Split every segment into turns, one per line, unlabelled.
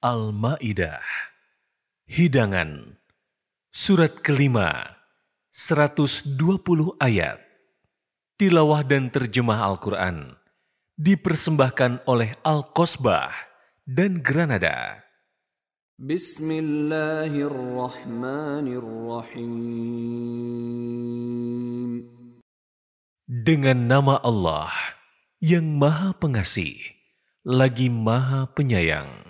Al-Ma'idah Hidangan Surat kelima 120 ayat Tilawah dan terjemah Al-Quran dipersembahkan oleh Al-Kosbah dan Granada.
Bismillahirrahmanirrahim.
Dengan nama Allah yang Maha Pengasih, lagi Maha Penyayang.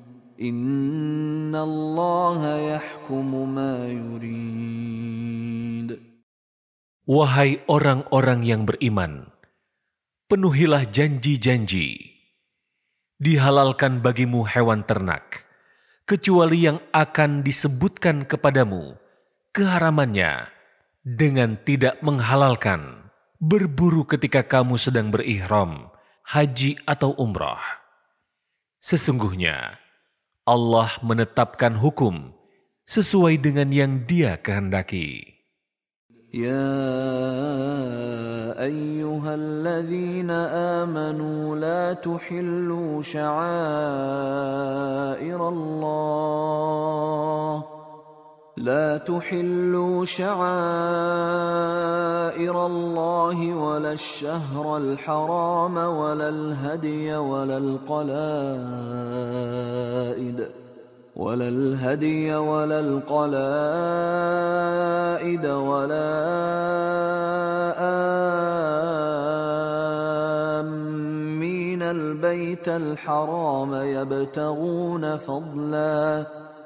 Wahai orang-orang yang beriman, penuhilah janji-janji. Dihalalkan bagimu hewan ternak, kecuali yang akan disebutkan kepadamu keharamannya dengan tidak menghalalkan berburu ketika kamu sedang berihram, haji atau umroh. Sesungguhnya, Allah menetapkan hukum sesuai dengan yang Dia kehendaki.
يا ايها الذين امنوا لا تحلوا شعائر الله لا تحلوا شعائر الله ولا الشهر الحرام ولا الهدي ولا القلائد ولا الهدي ولا القلائد ولا آمين. البيت الحرام يبتغون فضلا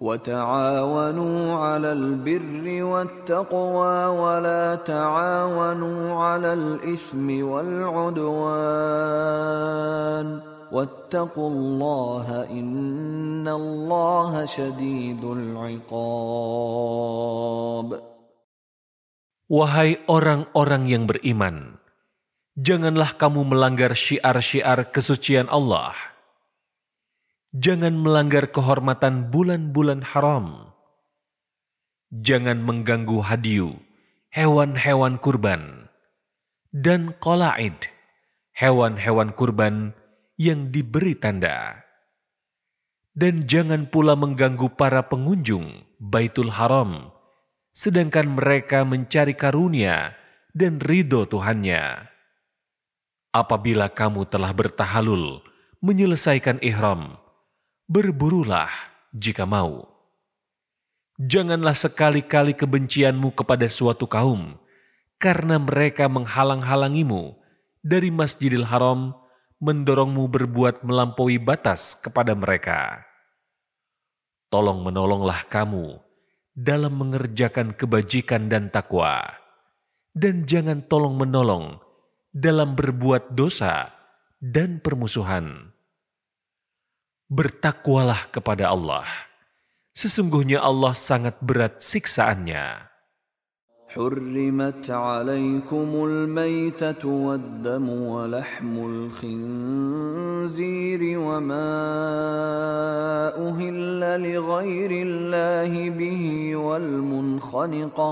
وتعاونوا على البر والتقوى ولا تعاونوا على الإثم والعدوان واتقوا الله إن الله شديد العقاب
Wahai orang-orang yang beriman, janganlah kamu melanggar syiar-syiar kesucian Allah. Jangan melanggar kehormatan bulan-bulan haram. Jangan mengganggu hadiu, hewan-hewan kurban, dan kolaid, hewan-hewan kurban yang diberi tanda. Dan jangan pula mengganggu para pengunjung Baitul Haram, sedangkan mereka mencari karunia dan ridho Tuhannya. Apabila kamu telah bertahalul, menyelesaikan ihram, berburulah jika mau. Janganlah sekali-kali kebencianmu kepada suatu kaum, karena mereka menghalang-halangimu dari Masjidil Haram mendorongmu berbuat melampaui batas kepada mereka. Tolong menolonglah kamu dalam mengerjakan kebajikan dan takwa, dan jangan tolong menolong dalam berbuat dosa dan permusuhan Bertakwalah kepada Allah. Sesungguhnya Allah sangat berat siksaannya.
حرمت عليكم الميتة والدم ولحم الخنزير وما أهل لغير الله به والمنخنقة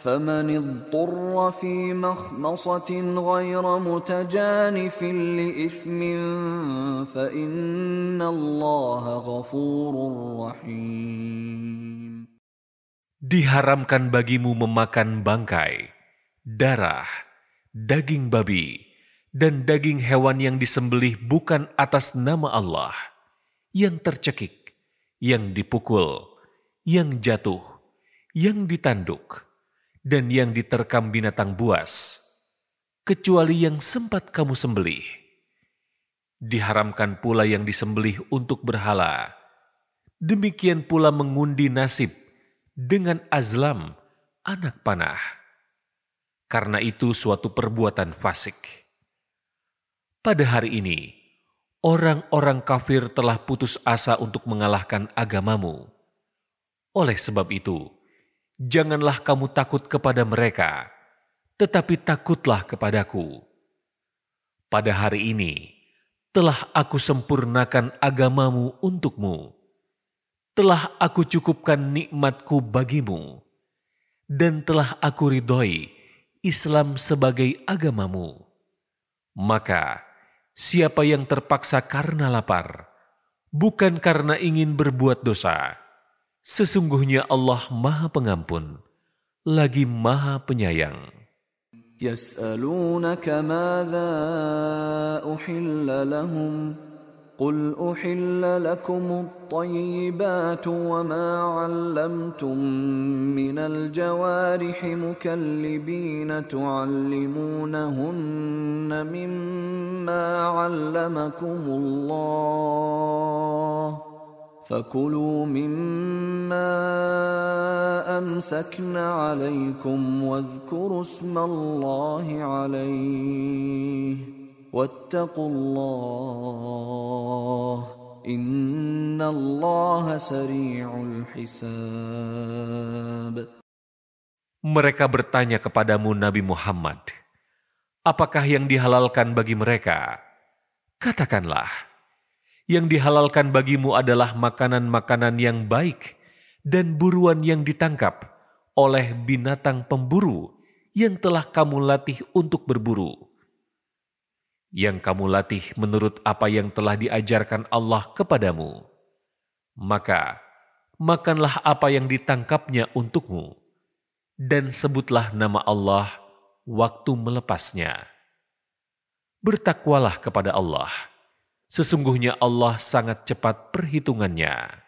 فمن اضطر في مخمصة غير متجانف لإثم فإن الله غفور رحيم
Diharamkan bagimu memakan bangkai, darah, daging babi, dan daging hewan yang disembelih bukan atas nama Allah, yang tercekik, yang dipukul, yang jatuh, yang ditanduk, dan yang diterkam binatang buas, kecuali yang sempat kamu sembelih. Diharamkan pula yang disembelih untuk berhala. Demikian pula mengundi nasib dengan azlam, anak panah. Karena itu suatu perbuatan fasik. Pada hari ini, orang-orang kafir telah putus asa untuk mengalahkan agamamu. Oleh sebab itu, janganlah kamu takut kepada mereka, tetapi takutlah kepadaku. Pada hari ini, telah aku sempurnakan agamamu untukmu. Telah aku cukupkan nikmatku bagimu. Dan telah aku ridhoi Islam sebagai agamamu. Maka, siapa yang terpaksa karena lapar, bukan karena ingin berbuat dosa, Sesungguhnya Allah Maha Pengampun, lagi Maha Penyayang.
يسألونك ماذا أحل لهم قل أحل لكم الطيبات وما علمتم من الجوارح مكلبين تعلمونهن مما علمكم الله فكلوا مما أمسكن عليكم واذكروا اسم الله عليه واتقوا الله إن الله سريع الحساب
Mereka bertanya kepadamu Nabi Muhammad, apakah yang dihalalkan bagi mereka? Katakanlah, yang dihalalkan bagimu adalah makanan-makanan yang baik dan buruan yang ditangkap oleh binatang pemburu yang telah kamu latih untuk berburu. Yang kamu latih menurut apa yang telah diajarkan Allah kepadamu. Maka, makanlah apa yang ditangkapnya untukmu, dan sebutlah nama Allah waktu melepasnya. Bertakwalah kepada Allah Sesungguhnya Allah sangat cepat perhitungannya.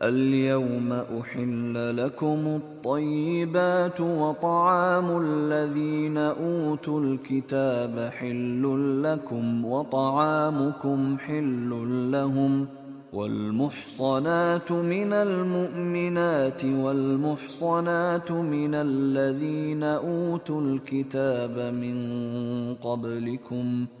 اليوم أحل لكم الطيبات وطعام الذين أوتوا الكتاب حل لكم وطعامكم حل لهم والمحصنات من المؤمنات والمحصنات من الذين أوتوا الكتاب من قبلكم ۖ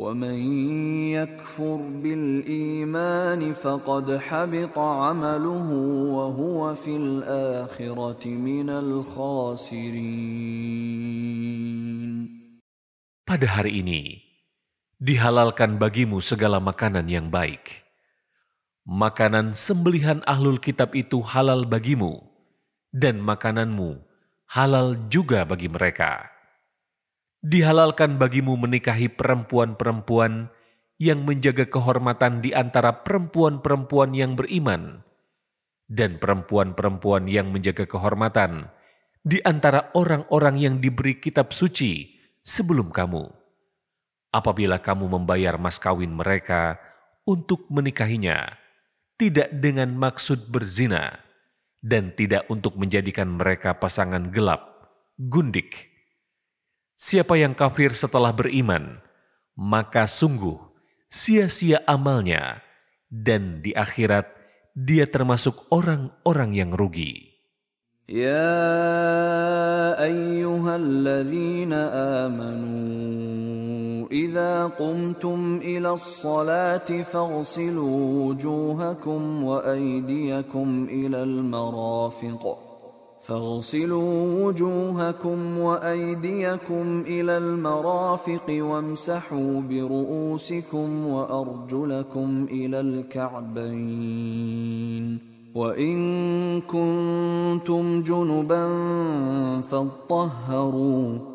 ومن يكفر بالايمان فقد حبط عمله وهو في الاخره من الخاسرين
Pada hari ini, dihalalkan bagimu segala makanan yang baik. Makanan sembelihan ahlul kitab itu halal bagimu, dan makananmu halal juga bagi mereka Dihalalkan bagimu menikahi perempuan-perempuan yang menjaga kehormatan di antara perempuan-perempuan yang beriman dan perempuan-perempuan yang menjaga kehormatan di antara orang-orang yang diberi kitab suci sebelum kamu. Apabila kamu membayar mas kawin mereka untuk menikahinya, tidak dengan maksud berzina, dan tidak untuk menjadikan mereka pasangan gelap, gundik, Siapa yang kafir setelah beriman, maka sungguh sia-sia amalnya, dan di akhirat dia termasuk orang-orang yang rugi.
Ya ayyuhalladzina amanu idza qumtum ila sholati faghsilu wujuhakum wa aydiyakum ila al-marafiq فاغسلوا وجوهكم وأيديكم إلى المرافق وامسحوا برؤوسكم وأرجلكم إلى الكعبين. وإن كنتم جنبا فاطهروا.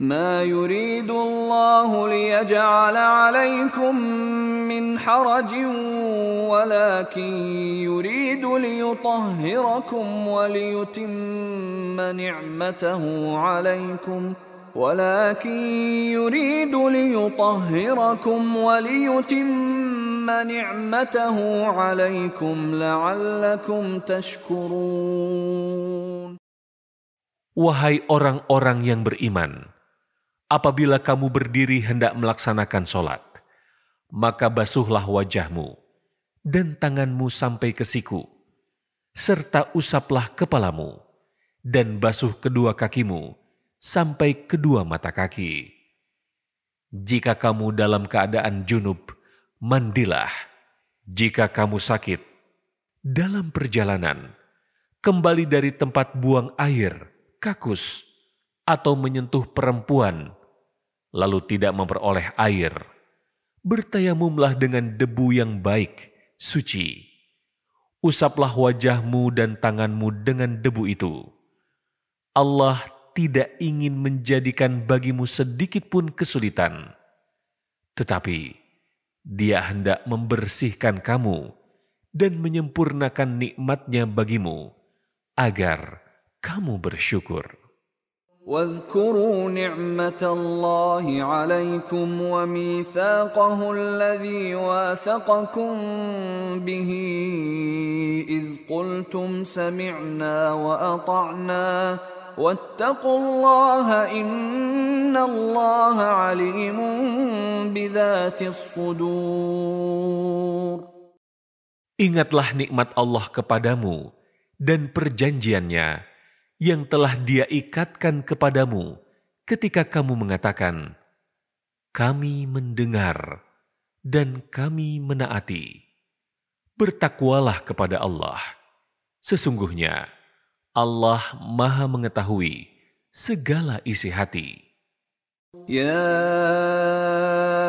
ما يريد الله ليجعل عليكم من حرج ولكن يريد ليطهركم وليتم نعمته عليكم ۖ ولكن يريد ليطهركم وليتم نعمته عليكم لعلكم تشكرون.
Wahai orang-orang yang beriman, apabila kamu berdiri hendak melaksanakan sholat, maka basuhlah wajahmu dan tanganmu sampai ke siku, serta usaplah kepalamu, dan basuh kedua kakimu, sampai kedua mata kaki. Jika kamu dalam keadaan junub, mandilah. Jika kamu sakit, dalam perjalanan, kembali dari tempat buang air, kakus, atau menyentuh perempuan, lalu tidak memperoleh air, bertayamumlah dengan debu yang baik, suci. Usaplah wajahmu dan tanganmu dengan debu itu. Allah tidak ingin menjadikan bagimu sedikit pun kesulitan, tetapi Dia hendak membersihkan kamu dan menyempurnakan nikmatnya bagimu agar kamu bersyukur.
واذكروا نعمة الله عليكم وميثاقه الذي واثقكم به إذ قلتم سمعنا وأطعنا واتقوا الله إن الله عليم بذات الصدور.
Ingatlah nikmat Allah kepadamu dan perjanjiannya. Yang telah dia ikatkan kepadamu ketika kamu mengatakan, kami mendengar dan kami menaati. Bertakwalah kepada Allah. Sesungguhnya, Allah Maha Mengetahui segala isi hati.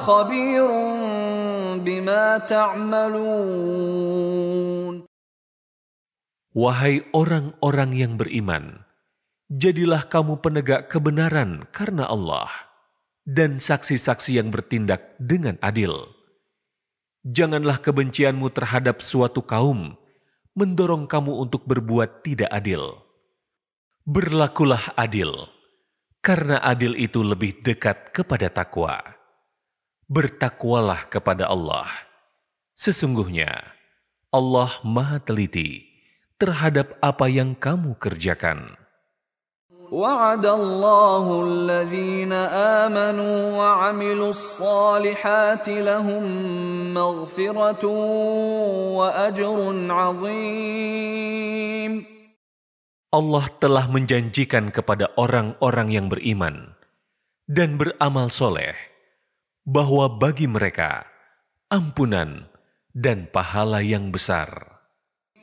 Khabirun bima ta'malun.
Wahai orang-orang yang beriman, jadilah kamu penegak kebenaran karena Allah dan saksi-saksi yang bertindak dengan adil. Janganlah kebencianmu terhadap suatu kaum mendorong kamu untuk berbuat tidak adil. Berlakulah adil karena adil itu lebih dekat kepada takwa. Bertakwalah kepada Allah. Sesungguhnya Allah Maha Teliti terhadap apa yang kamu kerjakan.
وعد الله الذين آمنوا وعملوا الصالحات لهم مغفرة وأجر عظيم
Allah telah menjanjikan kepada orang-orang yang beriman dan beramal soleh bahwa bagi mereka ampunan dan pahala yang besar.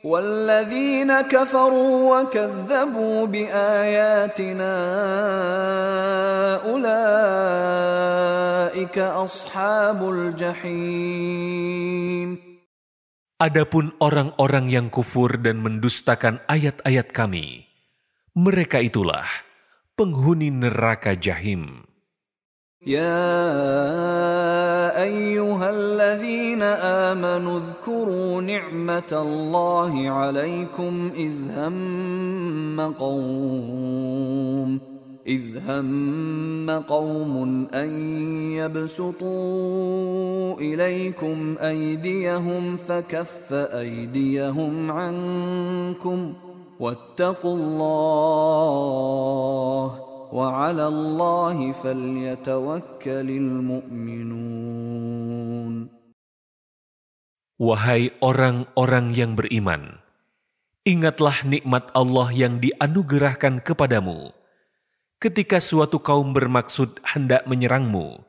والذين كفروا وكذبوا بآياتنا أولئك أصحاب الجحيم
Adapun orang-orang yang kufur dan mendustakan ayat-ayat kami, mereka itulah penghuni neraka jahim.
يا ايها الذين امنوا اذكروا نعمه الله عليكم اذ هم قوم إذ هم قوم أن يبسطوا إليكم أيديهم فكف أيديهم عنكم واتقوا الله وعلى الله فليتوكل المؤمنون
Wahai orang-orang yang beriman, ingatlah nikmat Allah yang dianugerahkan kepadamu ketika suatu kaum bermaksud hendak menyerangmu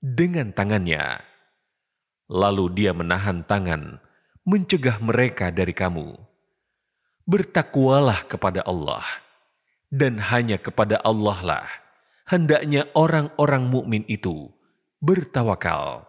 dengan tangannya. Lalu dia menahan tangan, mencegah mereka dari kamu. Bertakwalah kepada Allah, dan hanya kepada Allah lah hendaknya orang-orang mukmin itu bertawakal.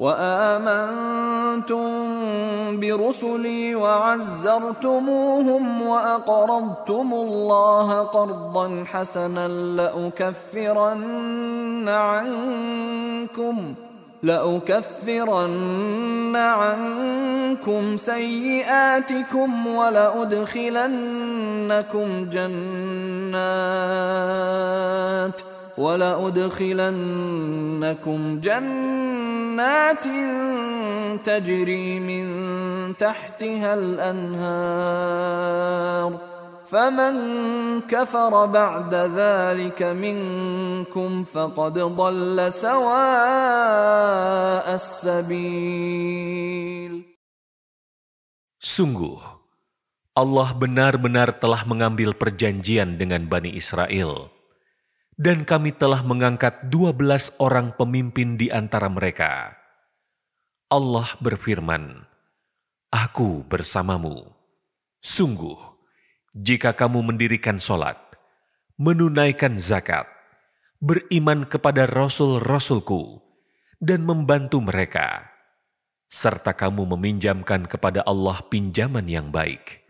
وآمنتم برسلي وعزرتموهم وأقرضتم الله قرضا حسنا لأكفرن عنكم لأكفرن عنكم سيئاتكم ولأدخلنكم جنات ولأدخلنكم جنات تجري من تحتها الأنهار فمن كفر بعد ذلك منكم فقد ضل سواء السبيل
Sungguh, Allah benar-benar telah mengambil perjanjian dengan Bani Israel dan kami telah mengangkat dua belas orang pemimpin di antara mereka. Allah berfirman, Aku bersamamu. Sungguh, jika kamu mendirikan solat, menunaikan zakat, beriman kepada Rasul-Rasulku, dan membantu mereka, serta kamu meminjamkan kepada Allah pinjaman yang baik,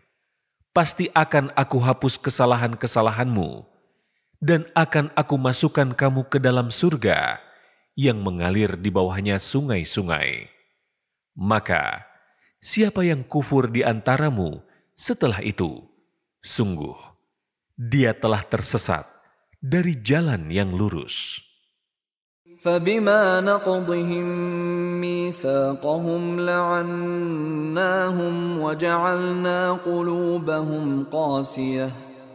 pasti akan aku hapus kesalahan-kesalahanmu dan akan aku masukkan kamu ke dalam surga yang mengalir di bawahnya sungai-sungai. Maka, siapa yang kufur di antaramu setelah itu, sungguh, dia telah tersesat dari jalan yang lurus.
فبما نقضهم ميثاقهم لعناهم وجعلنا قلوبهم قاسيه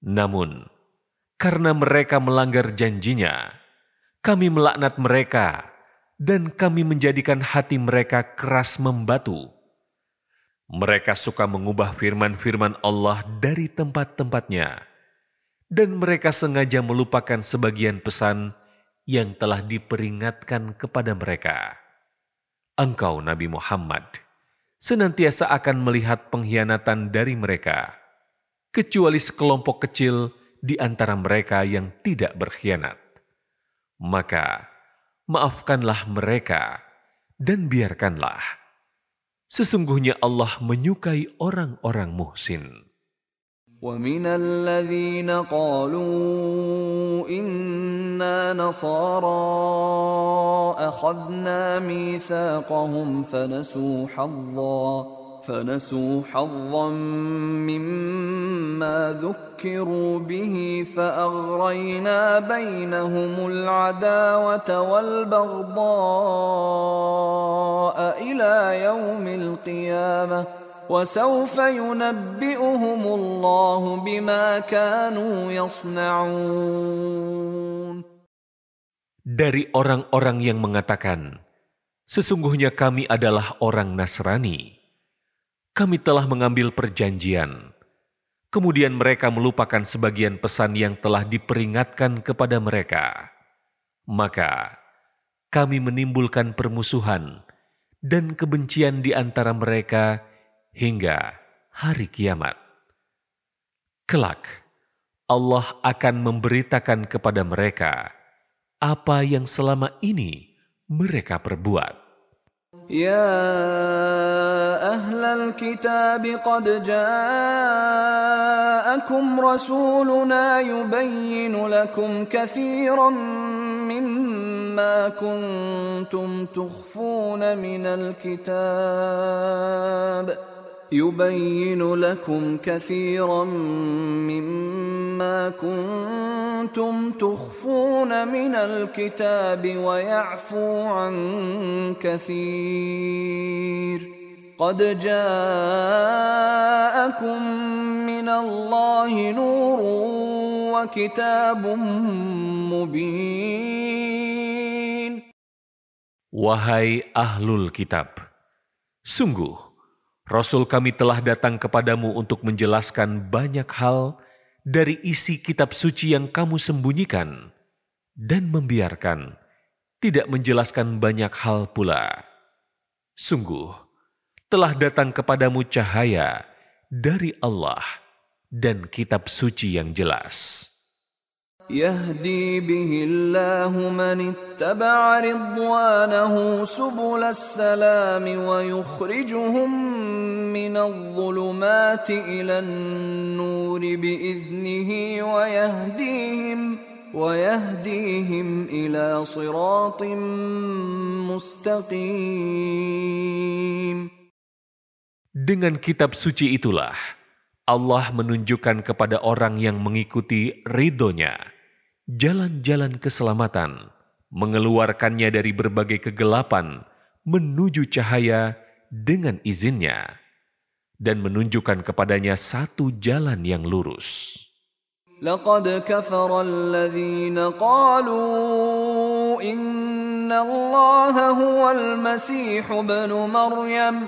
Namun, karena mereka melanggar janjinya, kami melaknat mereka dan kami menjadikan hati mereka keras membatu. Mereka suka mengubah firman-firman Allah dari tempat-tempatnya dan mereka sengaja melupakan sebagian pesan yang telah diperingatkan kepada mereka. Engkau, Nabi Muhammad, senantiasa akan melihat pengkhianatan dari mereka, kecuali sekelompok kecil di antara mereka yang tidak berkhianat. Maka, maafkanlah mereka dan biarkanlah. Sesungguhnya Allah menyukai orang-orang muhsin.
ومن الذين قالوا إنا نصارى أخذنا ميثاقهم فنسوا حظا فنسوا حظا مما ذكروا به فأغرينا بينهم العداوة والبغضاء إلى يوم القيامة وسوف ينبئهم الله بما كانوا يصنعون
Dari orang-orang yang mengatakan, Sesungguhnya kami adalah orang Nasrani. Kami telah mengambil perjanjian. Kemudian mereka melupakan sebagian pesan yang telah diperingatkan kepada mereka. Maka kami menimbulkan permusuhan dan kebencian di antara mereka hingga hari kiamat. Kelak, Allah akan memberitakan kepada mereka apa yang selama ini mereka perbuat.
يا أهل الكتاب قد جاءكم رسولنا يبين لكم كثيرا مما كنتم تخفون من الكتاب. يبين لكم كثيرا مما كنتم تخفون من الكتاب ويعفو عن كثير. قد جاءكم من الله نور وكتاب مبين.
Wahai ahlul kitab, sungguh Rasul kami telah datang kepadamu untuk menjelaskan banyak hal dari isi kitab suci yang kamu sembunyikan dan membiarkan, tidak menjelaskan banyak hal pula. Sungguh, telah datang kepadamu cahaya dari Allah dan kitab suci yang jelas.
يهدي به الله من اتبع رضوانه سبل السلام ويخرجهم من الظلمات الى النور باذنه ويهديهم ويهديهم الى صراط مستقيم
Dengan kitab suci itulah Allah menunjukkan kepada orang yang mengikuti ridhonya jalan-jalan keselamatan, mengeluarkannya dari berbagai kegelapan menuju cahaya dengan izinnya, dan menunjukkan kepadanya satu jalan yang lurus.
لقد كفر الذين قالوا إن الله هو المسيح ابن مريم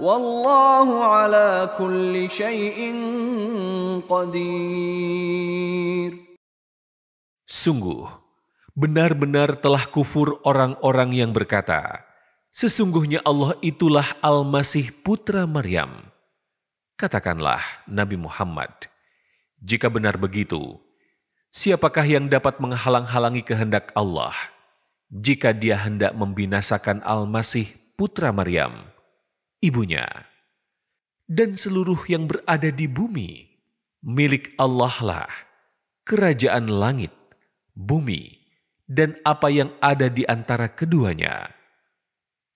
Wallahu ala kulli syai'in qadir.
Sungguh, benar-benar telah kufur orang-orang yang berkata, Sesungguhnya Allah itulah Al-Masih Putra Maryam. Katakanlah, Nabi Muhammad, jika benar begitu, siapakah yang dapat menghalang-halangi kehendak Allah jika dia hendak membinasakan Al-Masih Putra Maryam? Ibunya, dan seluruh yang berada di bumi milik Allah lah, kerajaan langit, bumi, dan apa yang ada di antara keduanya.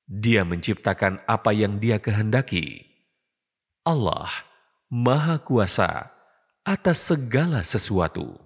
Dia menciptakan apa yang dia kehendaki. Allah Maha Kuasa atas segala sesuatu.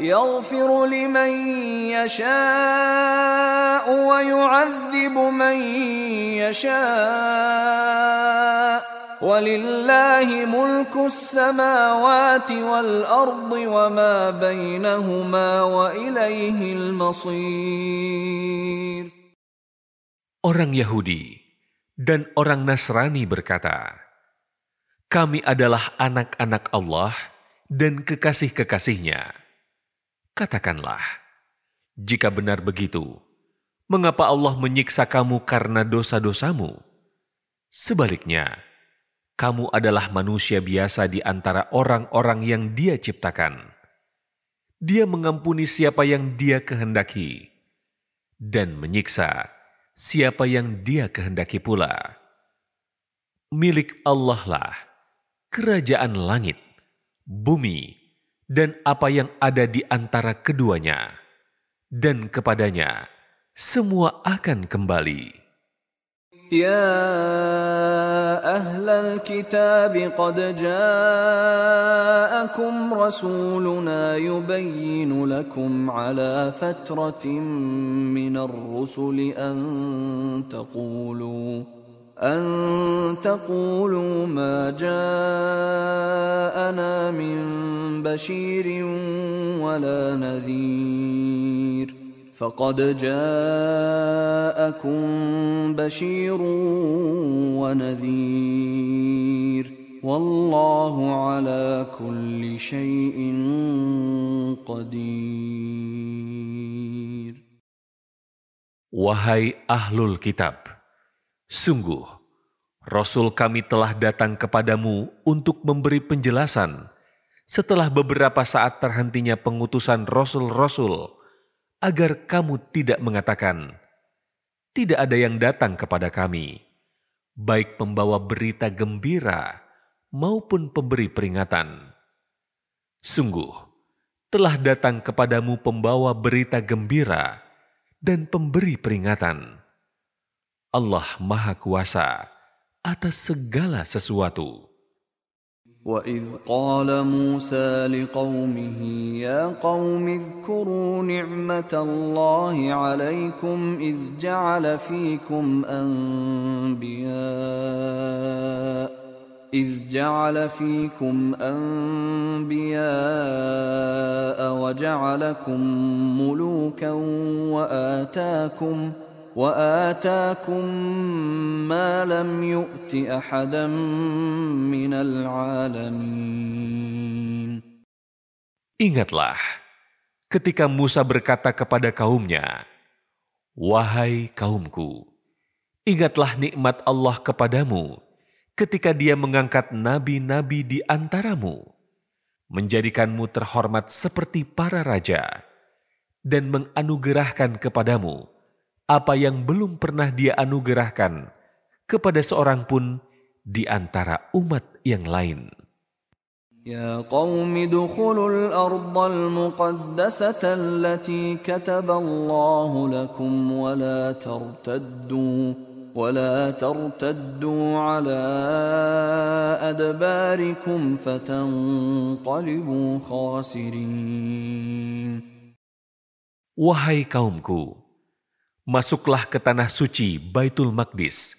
يغفر لمن يشاء ويعذب من يشاء ولله ملك السماوات والارض وما بينهما واليه المصير
Orang Yahudi dan orang Nasrani berkata, "Kami adalah anak-anak Allah dan kekasih-kekasihnya." Katakanlah, jika benar begitu, mengapa Allah menyiksa kamu karena dosa-dosamu? Sebaliknya, kamu adalah manusia biasa di antara orang-orang yang Dia ciptakan. Dia mengampuni siapa yang Dia kehendaki dan menyiksa siapa yang Dia kehendaki pula. Milik Allah lah kerajaan langit, bumi, dan apa yang ada di antara keduanya, dan kepadanya semua akan kembali.
يا أهل الكتاب قد جاءكم رسولنا يبين لكم على فترة من الرسل أن تقولوا أن تقولوا ما جاءنا من بشير ولا نذير فقد جاءكم بشير ونذير والله على كل شيء قدير.
Wahai ahlul kitab, Sungguh, Rasul kami telah datang kepadamu untuk memberi penjelasan setelah beberapa saat terhentinya pengutusan Rasul-Rasul, agar kamu tidak mengatakan, tidak ada yang datang kepada kami, baik pembawa berita gembira maupun pemberi peringatan. Sungguh, telah datang kepadamu pembawa berita gembira dan pemberi peringatan Allah Maha Kuasa atas segala sesuatu.
وإذ قال موسى لقومه يا قوم اذكروا نعمة الله عليكم إذ جعل فيكم أنبياء إذ جعل فيكم أنبياء وجعلكم ملوكا وآتاكم ۖ واتاكم ما لم يؤت احدا من العالمين
Ingatlah ketika Musa berkata kepada kaumnya, Wahai kaumku, ingatlah nikmat Allah kepadamu ketika dia mengangkat nabi-nabi di antaramu, menjadikanmu terhormat seperti para raja, dan menganugerahkan kepadamu apa yang belum pernah dia anugerahkan kepada seorang pun di antara umat yang lain.
يا قوم ادخلوا الأرض المقدسة التي كتب الله لكم ولا ترتدوا ولا ترتدوا على أدباركم فتنقلبوا خاسرين
Wahai kaumku, masuklah ke tanah suci Baitul Maqdis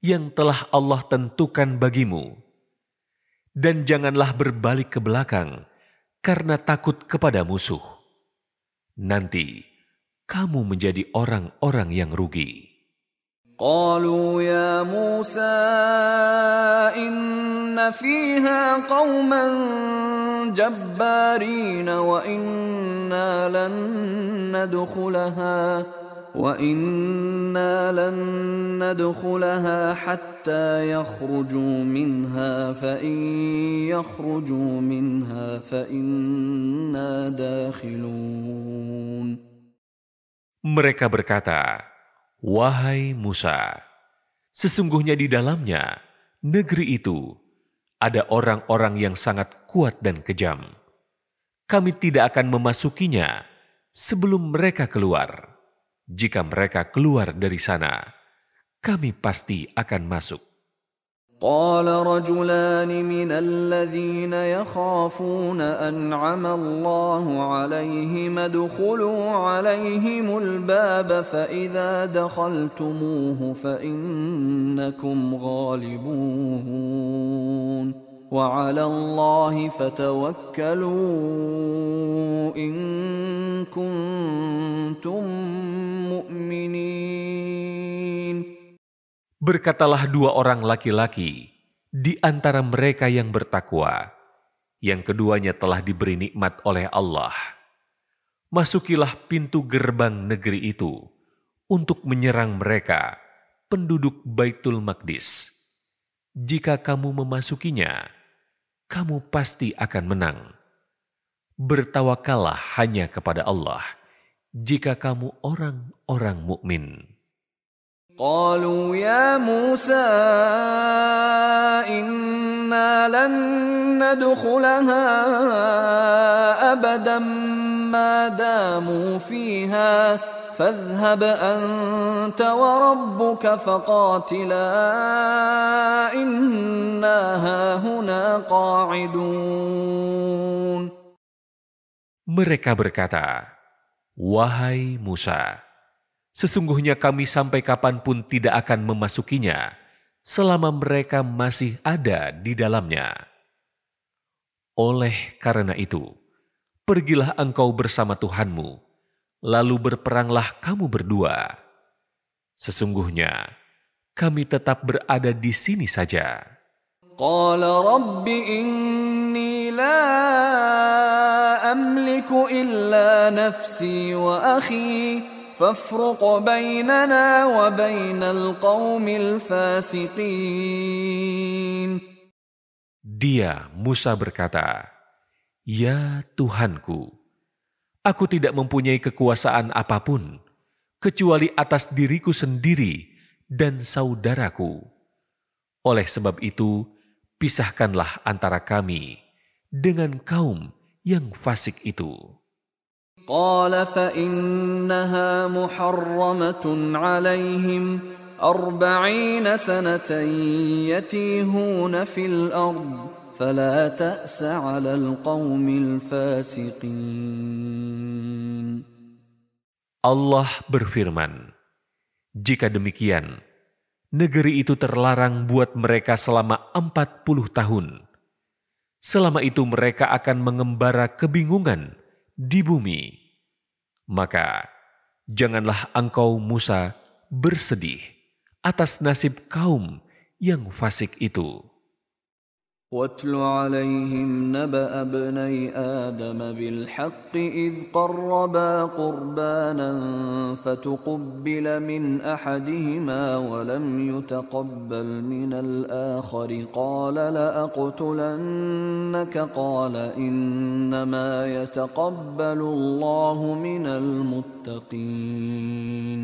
yang telah Allah tentukan bagimu. Dan janganlah berbalik ke belakang karena takut kepada musuh. Nanti kamu menjadi orang-orang yang rugi.
قالوا يا موسى إن فيها قوما جبارين وإنا لن ندخلها وإنا لن ندخلها حتى يخرجوا منها فإن يخرجوا منها فإنا داخلون
Mereka berkata, Wahai Musa, Sesungguhnya di dalamnya, negeri itu, ada orang-orang yang sangat kuat dan kejam. Kami tidak akan memasukinya sebelum mereka keluar. Jika mereka keluar dari sana, kami pasti akan masuk.
قال رجلان من الذين يخافون أنعم الله عليهم ادخلوا عليهم الباب فإذا دخلتموه فإنكم غالبون وعلى الله فتوكلوا إن كنتم مؤمنين
Berkatalah dua orang laki-laki di antara mereka yang bertakwa, yang keduanya telah diberi nikmat oleh Allah. Masukilah pintu gerbang negeri itu untuk menyerang mereka, penduduk Baitul Maqdis. Jika kamu memasukinya, kamu pasti akan menang. Bertawakallah hanya kepada Allah jika kamu orang-orang mukmin.
قالوا يا موسى إنا لن ندخلها أبدا ما داموا فيها فاذهب أنت وربك فقاتلا إنا هاهنا قاعدون
Mereka berkata, Wahai Musa, Sesungguhnya kami sampai kapanpun tidak akan memasukinya selama mereka masih ada di dalamnya. Oleh karena itu, pergilah engkau bersama Tuhanmu, lalu berperanglah kamu berdua. Sesungguhnya, kami tetap berada di sini saja.
Qala Rabbi inni la amliku illa nafsi wa akhi فافرق بيننا وبين القوم الفاسقين
Dia, Musa berkata, Ya Tuhanku, aku tidak mempunyai kekuasaan apapun, kecuali atas diriku sendiri dan saudaraku. Oleh sebab itu, pisahkanlah antara kami dengan kaum yang fasik itu.
قال فإنها محرمة عليهم أربعين سنة يتيهون في الأرض فلا تأس على القوم الفاسقين
Allah berfirman, Jika demikian, negeri itu terlarang buat mereka selama empat puluh tahun. Selama itu mereka akan mengembara kebingungan di bumi, maka janganlah engkau Musa bersedih atas nasib kaum yang fasik itu.
واتل عليهم نبأ ابني آدم بالحق إذ قربا قربانا فتقبل من أحدهما ولم يتقبل من الآخر. قال لأقتلنك؟ قال إنما يتقبل الله من المتقين.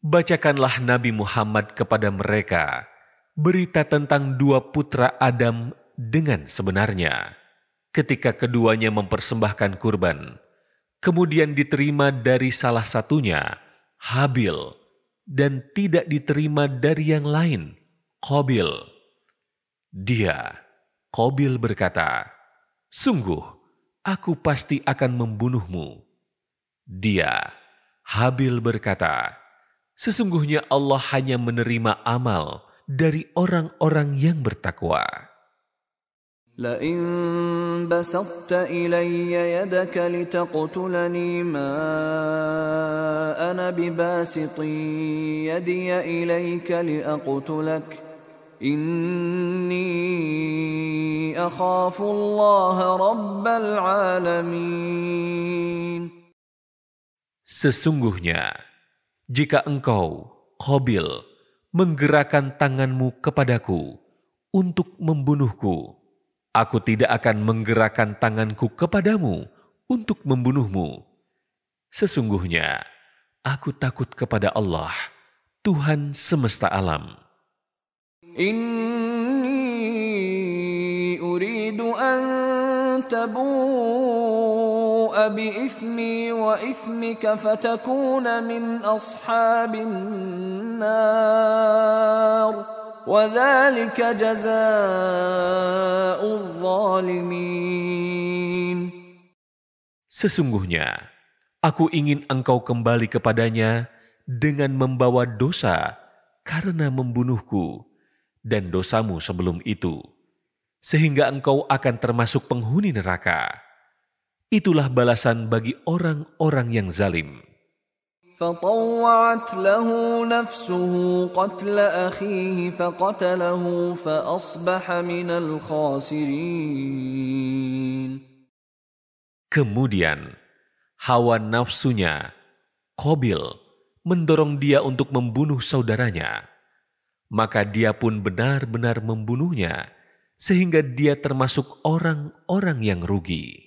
Bacakanlah Nabi Muhammad kepada mereka. Berita tentang dua putra Adam dengan sebenarnya. Ketika keduanya mempersembahkan kurban, kemudian diterima dari salah satunya, Habil, dan tidak diterima dari yang lain, Kobil. Dia, Kobil berkata, Sungguh, aku pasti akan membunuhmu. Dia, Habil berkata, Sesungguhnya Allah hanya menerima amal dari orang-orang yang bertakwa.
لئن بسطت إلي يدك لتقتلني ما أنا بباسط يدي إليك لأقتلك إني أخاف الله رب العالمين
Sesungguhnya, jika engkau, Qabil, menggerakkan tanganmu kepadaku untuk membunuhku. Aku tidak akan menggerakkan tanganku kepadamu untuk membunuhmu. Sesungguhnya, aku takut kepada Allah, Tuhan semesta alam.
Inni uridu an tabu'a bi ithmi wa ithmika fatakuna min ashabin nar. وذلك جزاء الظالمين
Sesungguhnya, aku ingin engkau kembali kepadanya dengan membawa dosa karena membunuhku dan dosamu sebelum itu, sehingga engkau akan termasuk penghuni neraka. Itulah balasan bagi orang-orang yang zalim.
فطوعت له نفسه قتل أخيه فقتله فأصبح من الخاسرين
Kemudian hawa nafsunya, Kobil, mendorong dia untuk membunuh saudaranya. Maka dia pun benar-benar membunuhnya, sehingga dia termasuk orang-orang yang rugi.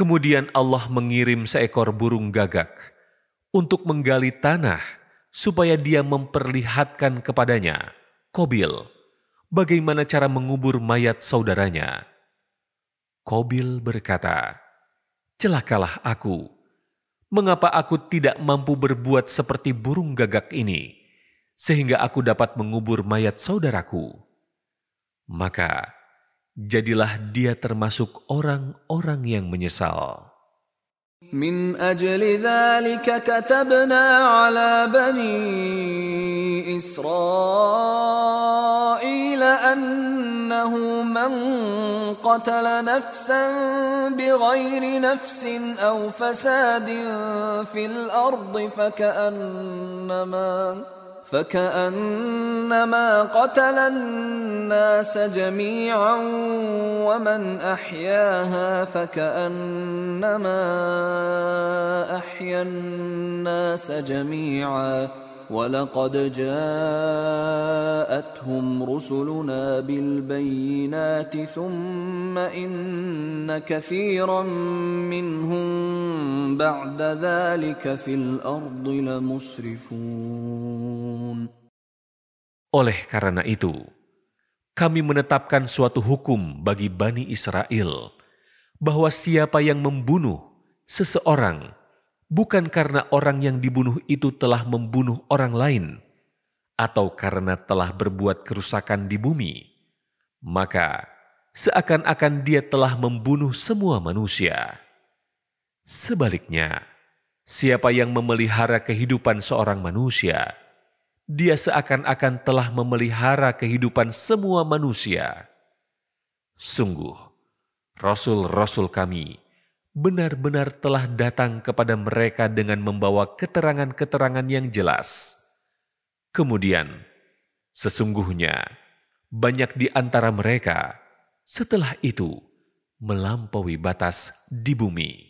Kemudian Allah mengirim seekor burung gagak untuk menggali tanah supaya dia memperlihatkan kepadanya, Kobil, bagaimana cara mengubur mayat saudaranya. Kobil berkata, Celakalah aku, mengapa aku tidak mampu berbuat seperti burung gagak ini, sehingga aku dapat mengubur mayat saudaraku? Maka, jadilah dia termasuk orang-orang yang menyesal.
من أجل ذلك كتبنا على بني إسرائيل أنه من قتل نفسا بغير نفس أو فساد في الأرض فكأنما فكأنما قتل الناس جميعا ومن أحياها فكأنما أحيا الناس جميعا ولقد جاءتهم رسلنا بالبينات ثم إن كثيرا منهم بعد ذلك في الأرض لمسرفون
Oleh karena itu, kami menetapkan suatu hukum bagi Bani Israel, bahwa siapa yang membunuh seseorang bukan karena orang yang dibunuh itu telah membunuh orang lain, atau karena telah berbuat kerusakan di bumi, maka seakan-akan dia telah membunuh semua manusia. Sebaliknya, siapa yang memelihara kehidupan seorang manusia, dia seakan-akan telah memelihara kehidupan semua manusia. Sungguh, rasul-rasul kami benar-benar telah datang kepada mereka dengan membawa keterangan-keterangan yang jelas. Kemudian, sesungguhnya banyak di antara mereka setelah itu melampaui batas di bumi.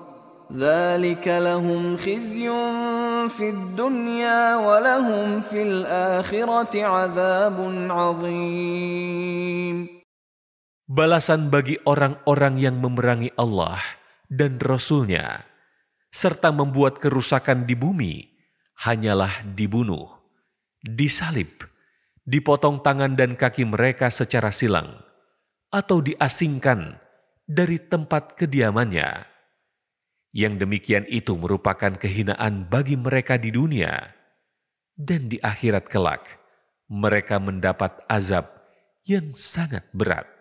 ذلك لهم خزي في الدنيا ولهم في الآخرة عذاب عظيم
Balasan bagi orang-orang yang memerangi Allah dan Rasul-Nya, serta membuat kerusakan di bumi, hanyalah dibunuh, disalib, dipotong tangan dan kaki mereka secara silang, atau diasingkan dari tempat kediamannya. Yang demikian itu merupakan kehinaan bagi mereka di dunia, dan di akhirat kelak mereka mendapat azab yang sangat berat.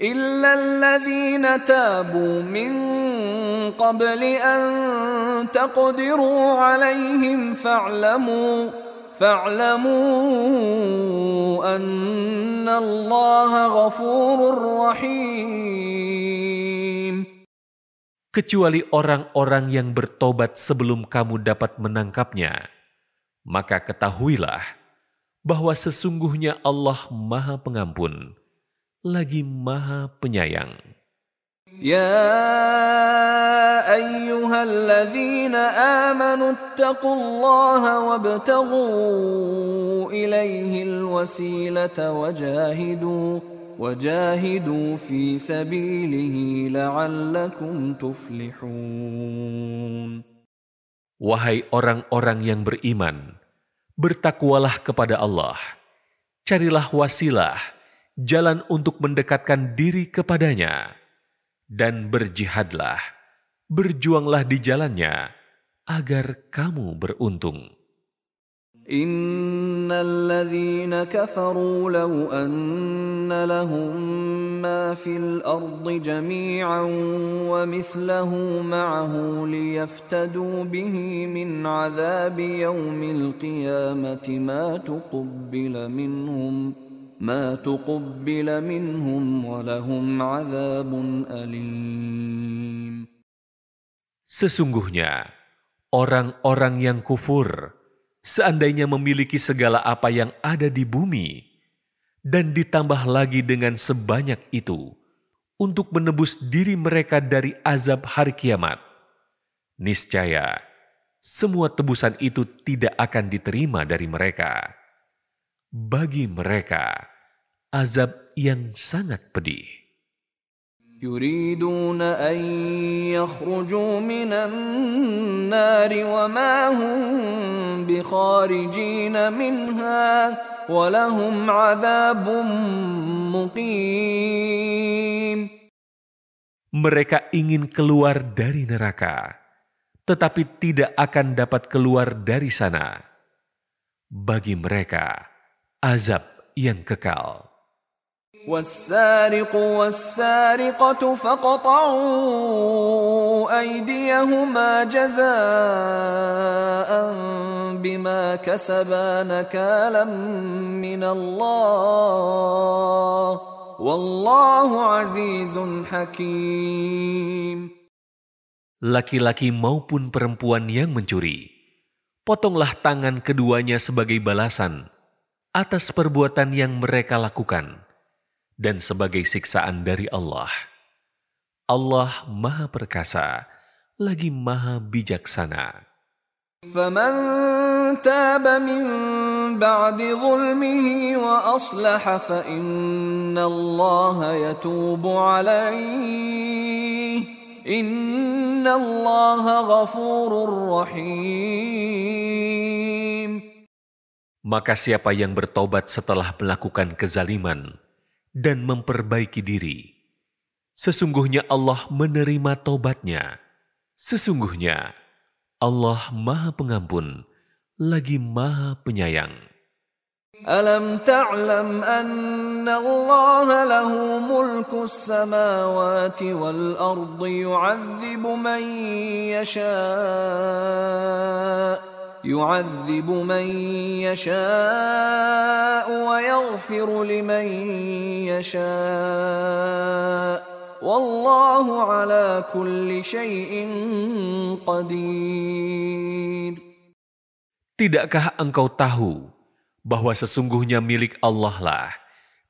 إلا الذين تابوا من قبل أن تقدروا عليهم فاعلموا فاعلموا أن الله غفور رحيم
Kecuali orang-orang yang bertobat sebelum kamu dapat menangkapnya, maka ketahuilah bahwa sesungguhnya Allah Maha Pengampun, lagi Maha Penyayang.
يا أيها الذين آمنوا اتقوا الله وابتغوا إليه الوسيلة وجاهدوا وجاهدوا في سبيله لعلكم تفلحون
Wahai orang-orang yang beriman, bertakwalah kepada Allah. Carilah wasilah, jalan untuk mendekatkan diri kepadanya. Dan berjihadlah, berjuanglah di jalannya, agar kamu beruntung.
إن الذين كفروا لو أن لهم ما في الأرض جميعا ومثله معه ليفتدوا به من عذاب يوم القيامة ما تقبل منهم ما تقبل منهم ولهم عذاب أليم.
Sesungguhnya, orang-orang yang kufur, seandainya memiliki segala apa yang ada di bumi, dan ditambah lagi dengan sebanyak itu, untuk menebus diri mereka dari azab hari kiamat, niscaya semua tebusan itu tidak akan diterima dari mereka. Bagi mereka, azab yang sangat pedih.
يريدون أن يخرجوا من النار وما هم بخارجين منها ولهم عذاب مقيم
Mereka ingin keluar dari neraka, tetapi tidak akan dapat keluar dari sana. Bagi mereka, azab yang kekal.
والسارق والسارقة فاقطعوا أيديهما جزاء بما كسبا نكالا من الله والله عزيز حكيم
Laki-laki maupun perempuan yang mencuri, potonglah tangan keduanya sebagai balasan atas perbuatan yang mereka lakukan dan sebagai siksaan dari Allah. Allah Maha Perkasa, lagi Maha Bijaksana.
فمن تاب من بعد ظلمه وأصلح فإن الله يتوب عليه إن الله غفور رحيم
Maka siapa yang bertobat setelah melakukan kezaliman dan memperbaiki diri. Sesungguhnya Allah menerima taubatnya. Sesungguhnya Allah Maha Pengampun lagi Maha Penyayang.
Alam ta'lam anna Allah lahu mulku samawati wal ardi yu'adzibu man yasha' يعذب من يشاء ويغفر لمن يشاء والله على كل شيء قدير
Tidakkah engkau tahu bahwa sesungguhnya milik Allah lah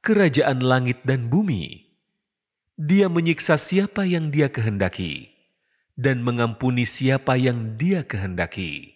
kerajaan langit dan bumi? Dia menyiksa siapa yang dia kehendaki dan mengampuni siapa yang dia kehendaki.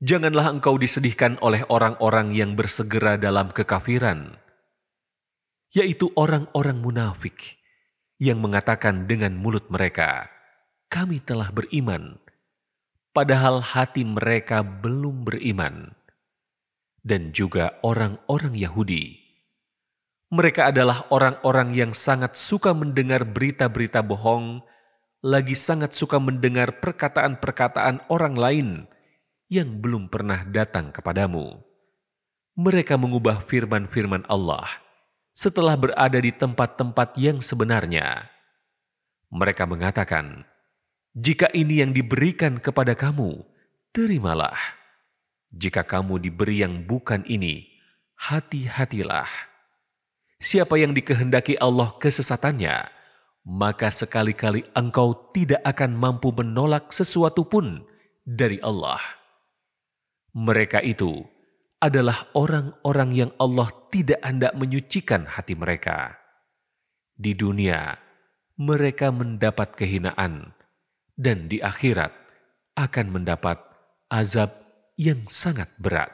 janganlah engkau disedihkan oleh orang-orang yang bersegera dalam kekafiran, yaitu orang-orang munafik yang mengatakan dengan mulut mereka, "Kami telah beriman," padahal hati mereka belum beriman dan juga orang-orang Yahudi. Mereka adalah orang-orang yang sangat suka mendengar berita-berita bohong, lagi sangat suka mendengar perkataan-perkataan orang lain yang belum pernah datang kepadamu. Mereka mengubah firman-firman Allah setelah berada di tempat-tempat yang sebenarnya. Mereka mengatakan, "Jika ini yang diberikan kepada kamu, terimalah." Jika kamu diberi yang bukan ini, hati-hatilah. Siapa yang dikehendaki Allah kesesatannya, maka sekali-kali engkau tidak akan mampu menolak sesuatu pun dari Allah. Mereka itu adalah orang-orang yang Allah tidak hendak menyucikan hati mereka. Di dunia, mereka mendapat kehinaan, dan di akhirat akan mendapat azab yang sangat berat.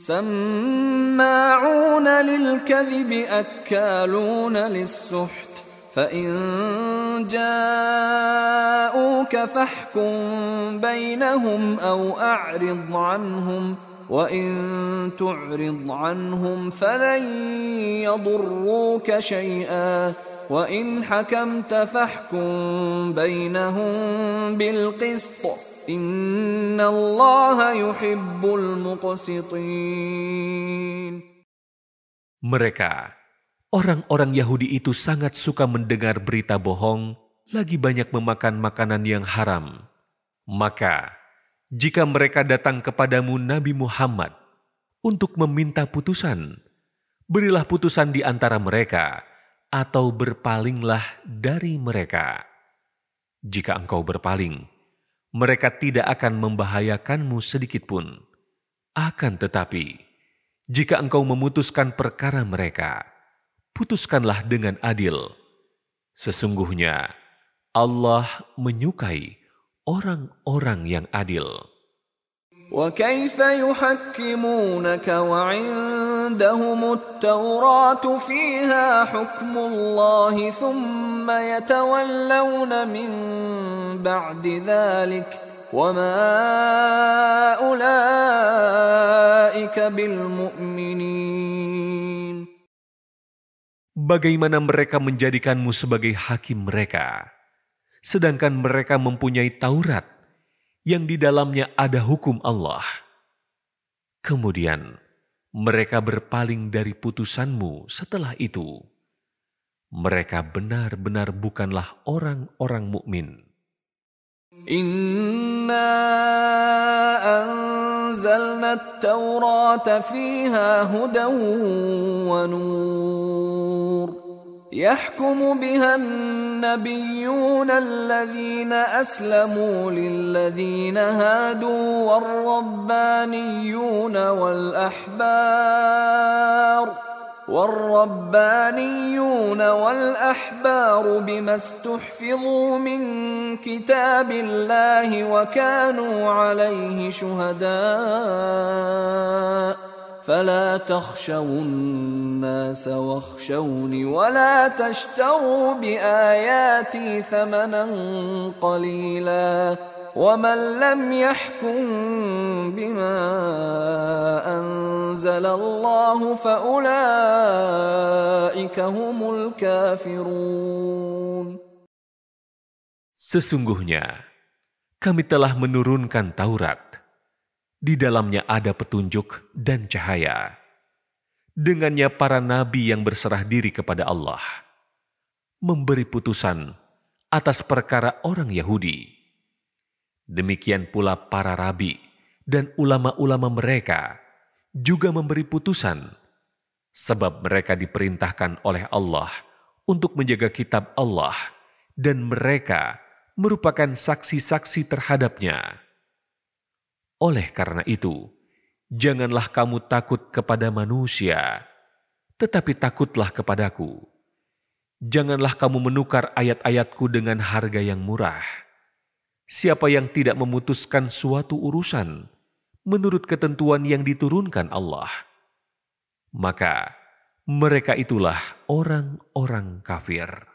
سماعون للكذب أكالون للسحت فإن جاءوك فاحكم بينهم أو أعرض عنهم وإن تعرض عنهم فلن يضروك شيئا وإن حكمت فاحكم بينهم بالقسط Inna Allah yuhibbul muqsitin.
Mereka, orang-orang Yahudi itu sangat suka mendengar berita bohong, lagi banyak memakan makanan yang haram. Maka, jika mereka datang kepadamu Nabi Muhammad untuk meminta putusan, berilah putusan di antara mereka, atau berpalinglah dari mereka. Jika engkau berpaling, mereka tidak akan membahayakanmu sedikit pun. Akan tetapi, jika engkau memutuskan perkara mereka, putuskanlah dengan adil. Sesungguhnya Allah menyukai orang-orang yang adil.
وكيف يحكمونك وعندهم التوراة فيها حكم الله ثم يتولون من بعد ذلك وما أولئك بالمؤمنين
Bagaimana mereka menjadikanmu sebagai hakim mereka, Sedangkan mereka mempunyai Taurat yang di dalamnya ada hukum Allah. Kemudian mereka berpaling dari putusanmu setelah itu. Mereka benar-benar bukanlah orang-orang mukmin.
Inna anzalna at-taurata fiha hudan wa nur. يحكم بها النبيون الذين أسلموا للذين هادوا والربانيون والأحبار والربانيون والأحبار بما استحفظوا من كتاب الله وكانوا عليه شهداء فلا تخشوا الناس واخشوني ولا تشتروا بآياتي ثمنا قليلا ومن لم يحكم بما أنزل الله فأولئك هم الكافرون
Sesungguhnya kami telah menurunkan Taurat. Di dalamnya ada petunjuk dan cahaya. Dengannya para nabi yang berserah diri kepada Allah memberi putusan atas perkara orang Yahudi. Demikian pula para rabi dan ulama-ulama mereka juga memberi putusan, sebab mereka diperintahkan oleh Allah untuk menjaga kitab Allah, dan mereka merupakan saksi-saksi terhadapnya. Oleh karena itu, janganlah kamu takut kepada manusia, tetapi takutlah kepadaku. Janganlah kamu menukar ayat-ayatku dengan harga yang murah. Siapa yang tidak memutuskan suatu urusan, menurut ketentuan yang diturunkan Allah, maka mereka itulah orang-orang kafir.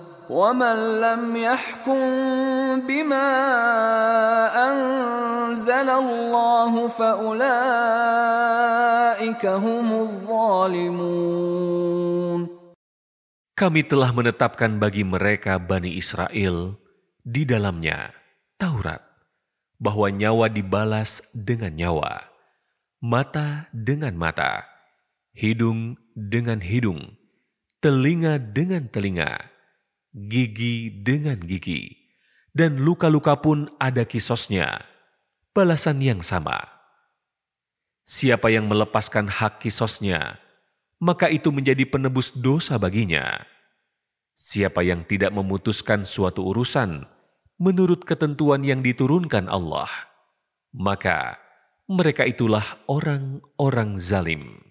ومن لم يحكم بما أنزل الله فأولئك هم الظالمون
Kami telah menetapkan bagi mereka Bani Israel di dalamnya Taurat bahwa nyawa dibalas dengan nyawa, mata dengan mata, hidung dengan hidung, telinga dengan telinga, gigi dengan gigi, dan luka-luka pun ada kisosnya, balasan yang sama. Siapa yang melepaskan hak kisosnya, maka itu menjadi penebus dosa baginya. Siapa yang tidak memutuskan suatu urusan menurut ketentuan yang diturunkan Allah, maka mereka itulah orang-orang zalim.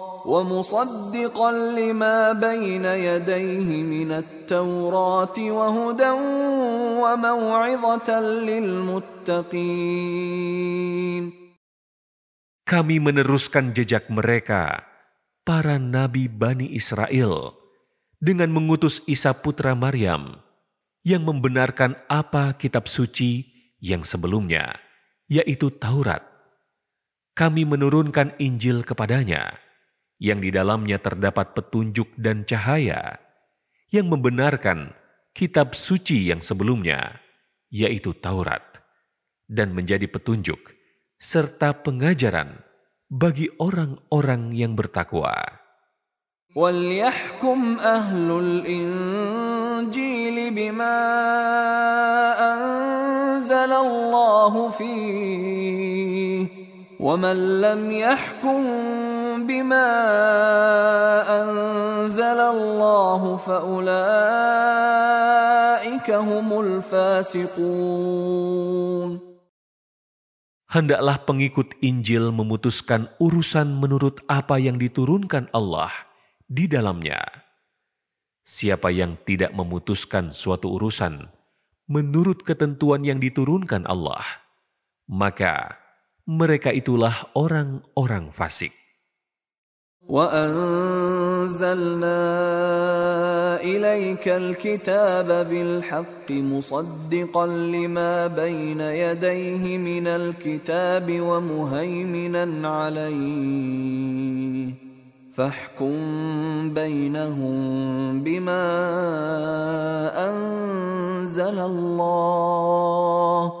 ومصدقا لما بين يديه من التوراه وهدى وموعظه للمتقين
Kami meneruskan jejak mereka, para nabi Bani Israel, dengan mengutus Isa putra Maryam, yang membenarkan apa kitab suci yang sebelumnya, yaitu Taurat. Kami menurunkan Injil kepadanya, yang di dalamnya terdapat petunjuk dan cahaya, yang membenarkan kitab suci yang sebelumnya, yaitu Taurat, dan menjadi petunjuk serta pengajaran bagi orang-orang yang bertakwa.
وليحكم أهل الإنجيل بما أنزل الله فيه ومن لم يحكم بما أنزل الله فأولئك هم الفاسقون
Hendaklah pengikut Injil memutuskan urusan menurut apa yang diturunkan Allah di dalamnya. Siapa yang tidak memutuskan suatu urusan menurut ketentuan yang diturunkan Allah, maka mereka itulah orang-orang fasik.
وأنزلنا إليك الكتاب بالحق مصدقا لما بين يديه من الكتاب ومهيمنا عليه فاحكم بينهم بما أنزل الله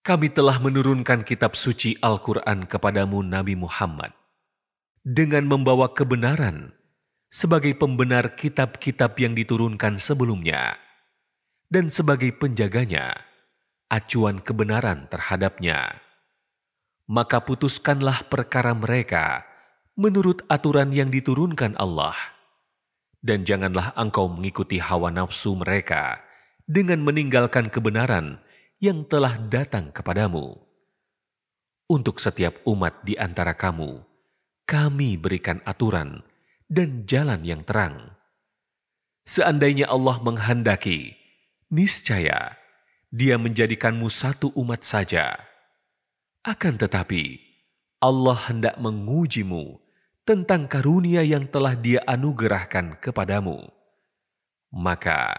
Kami telah menurunkan kitab suci Al-Quran kepadamu Nabi Muhammad dengan membawa kebenaran sebagai pembenar kitab-kitab yang diturunkan sebelumnya dan sebagai penjaganya, acuan kebenaran terhadapnya maka putuskanlah perkara mereka menurut aturan yang diturunkan Allah. Dan janganlah engkau mengikuti hawa nafsu mereka dengan meninggalkan kebenaran yang telah datang kepadamu. Untuk setiap umat di antara kamu, kami berikan aturan dan jalan yang terang. Seandainya Allah menghendaki, niscaya Dia menjadikanmu satu umat saja akan tetapi, Allah hendak mengujimu tentang karunia yang telah Dia anugerahkan kepadamu. Maka,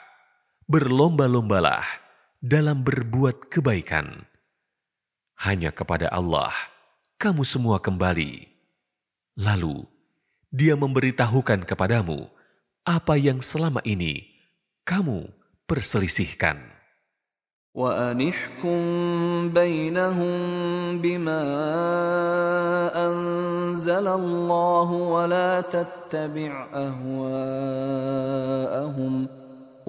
berlomba-lombalah dalam berbuat kebaikan. Hanya kepada Allah kamu semua kembali. Lalu, Dia memberitahukan kepadamu apa yang selama ini kamu perselisihkan.
وأنحكم بينهم بما أنزل الله ولا تتبع أهواءهم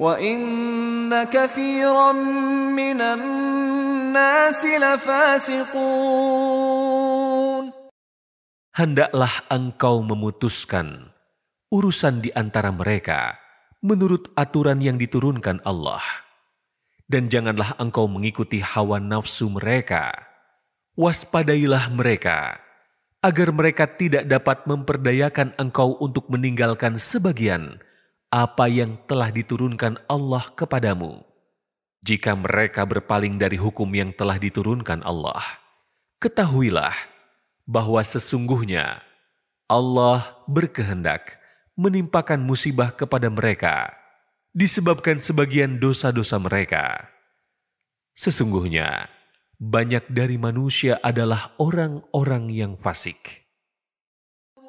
وإن كثيرا من الناس لفاسقون
Hendaklah engkau memutuskan urusan di antara mereka menurut aturan yang diturunkan Allah dan janganlah engkau mengikuti hawa nafsu mereka. Waspadailah mereka, agar mereka tidak dapat memperdayakan engkau untuk meninggalkan sebagian apa yang telah diturunkan Allah kepadamu. Jika mereka berpaling dari hukum yang telah diturunkan Allah, ketahuilah bahwa sesungguhnya Allah berkehendak menimpakan musibah kepada mereka disebabkan sebagian dosa-dosa mereka. Sesungguhnya, banyak dari manusia adalah orang-orang yang fasik.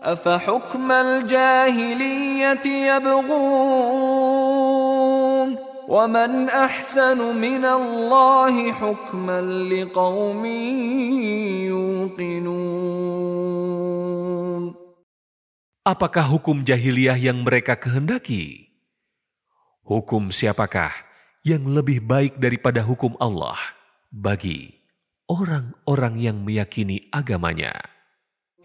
أفحكم الجاهلية يبغون ومن أحسن من الله حكما لقوم يوقنون
Apakah hukum jahiliyah yang mereka kehendaki? Hukum siapakah yang lebih baik daripada hukum Allah bagi orang-orang yang meyakini agamanya?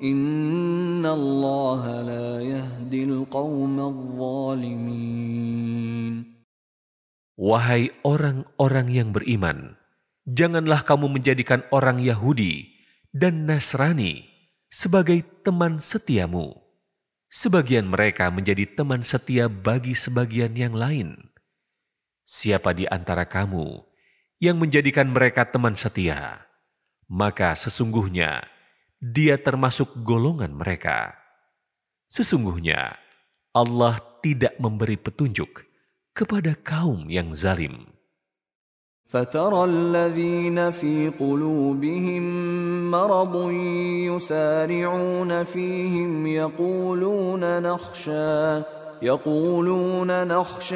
La yahdil zalimin.
Wahai orang-orang yang beriman, janganlah kamu menjadikan orang Yahudi dan Nasrani sebagai teman setiamu. Sebagian mereka menjadi teman setia bagi sebagian yang lain. Siapa di antara kamu yang menjadikan mereka teman setia, maka sesungguhnya dia termasuk golongan mereka. Sesungguhnya Allah tidak memberi petunjuk kepada kaum yang zalim.
فترى الذين في قلوبهم مرض يسارعون فيهم يقولون نخشى يقولون نخشى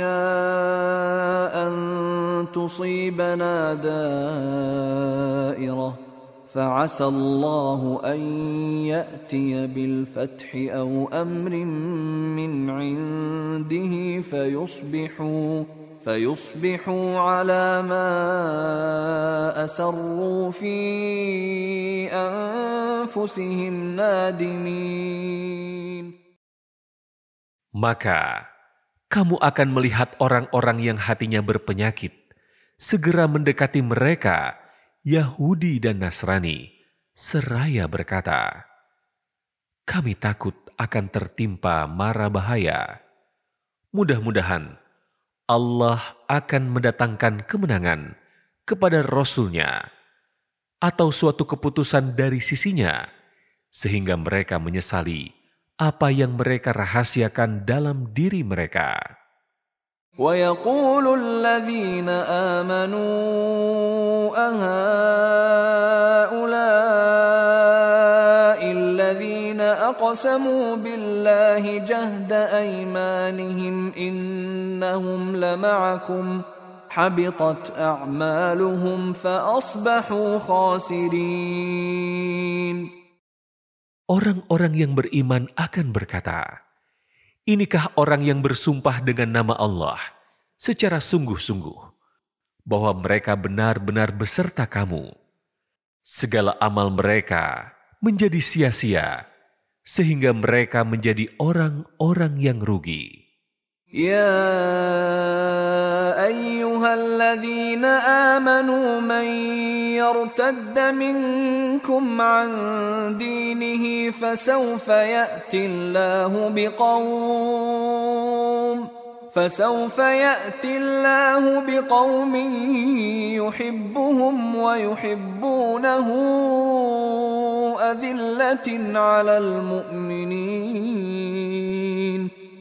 أن تصيبنا دائرة فعسى الله أن يأتي بالفتح أو أمر من عنده فيصبحوا فيصبحوا على ما أسروا في أنفسهم نادمين
Maka kamu akan melihat orang-orang yang hatinya berpenyakit segera mendekati mereka, Yahudi dan Nasrani, seraya berkata, "Kami takut akan tertimpa mara bahaya. Mudah-mudahan Allah akan mendatangkan kemenangan kepada Rasul-Nya atau suatu keputusan dari sisinya, sehingga mereka menyesali apa yang mereka rahasiakan dalam diri mereka.
ويقول الذين آمنوا أهؤلاء الذين أقسموا بالله جهد أيمانهم إنهم لمعكم حبطت أعمالهم فأصبحوا خاسرين.
Orang-orang yang beriman akan berkata, Inikah orang yang bersumpah dengan nama Allah secara sungguh-sungguh bahwa mereka benar-benar beserta kamu. Segala amal mereka menjadi sia-sia sehingga mereka menjadi orang-orang yang rugi.
يا ايها الذين امنوا من يرتد منكم عن دينه فسوف ياتي الله بقوم فسوف ياتي الله بقوم يحبهم ويحبونه اذله على المؤمنين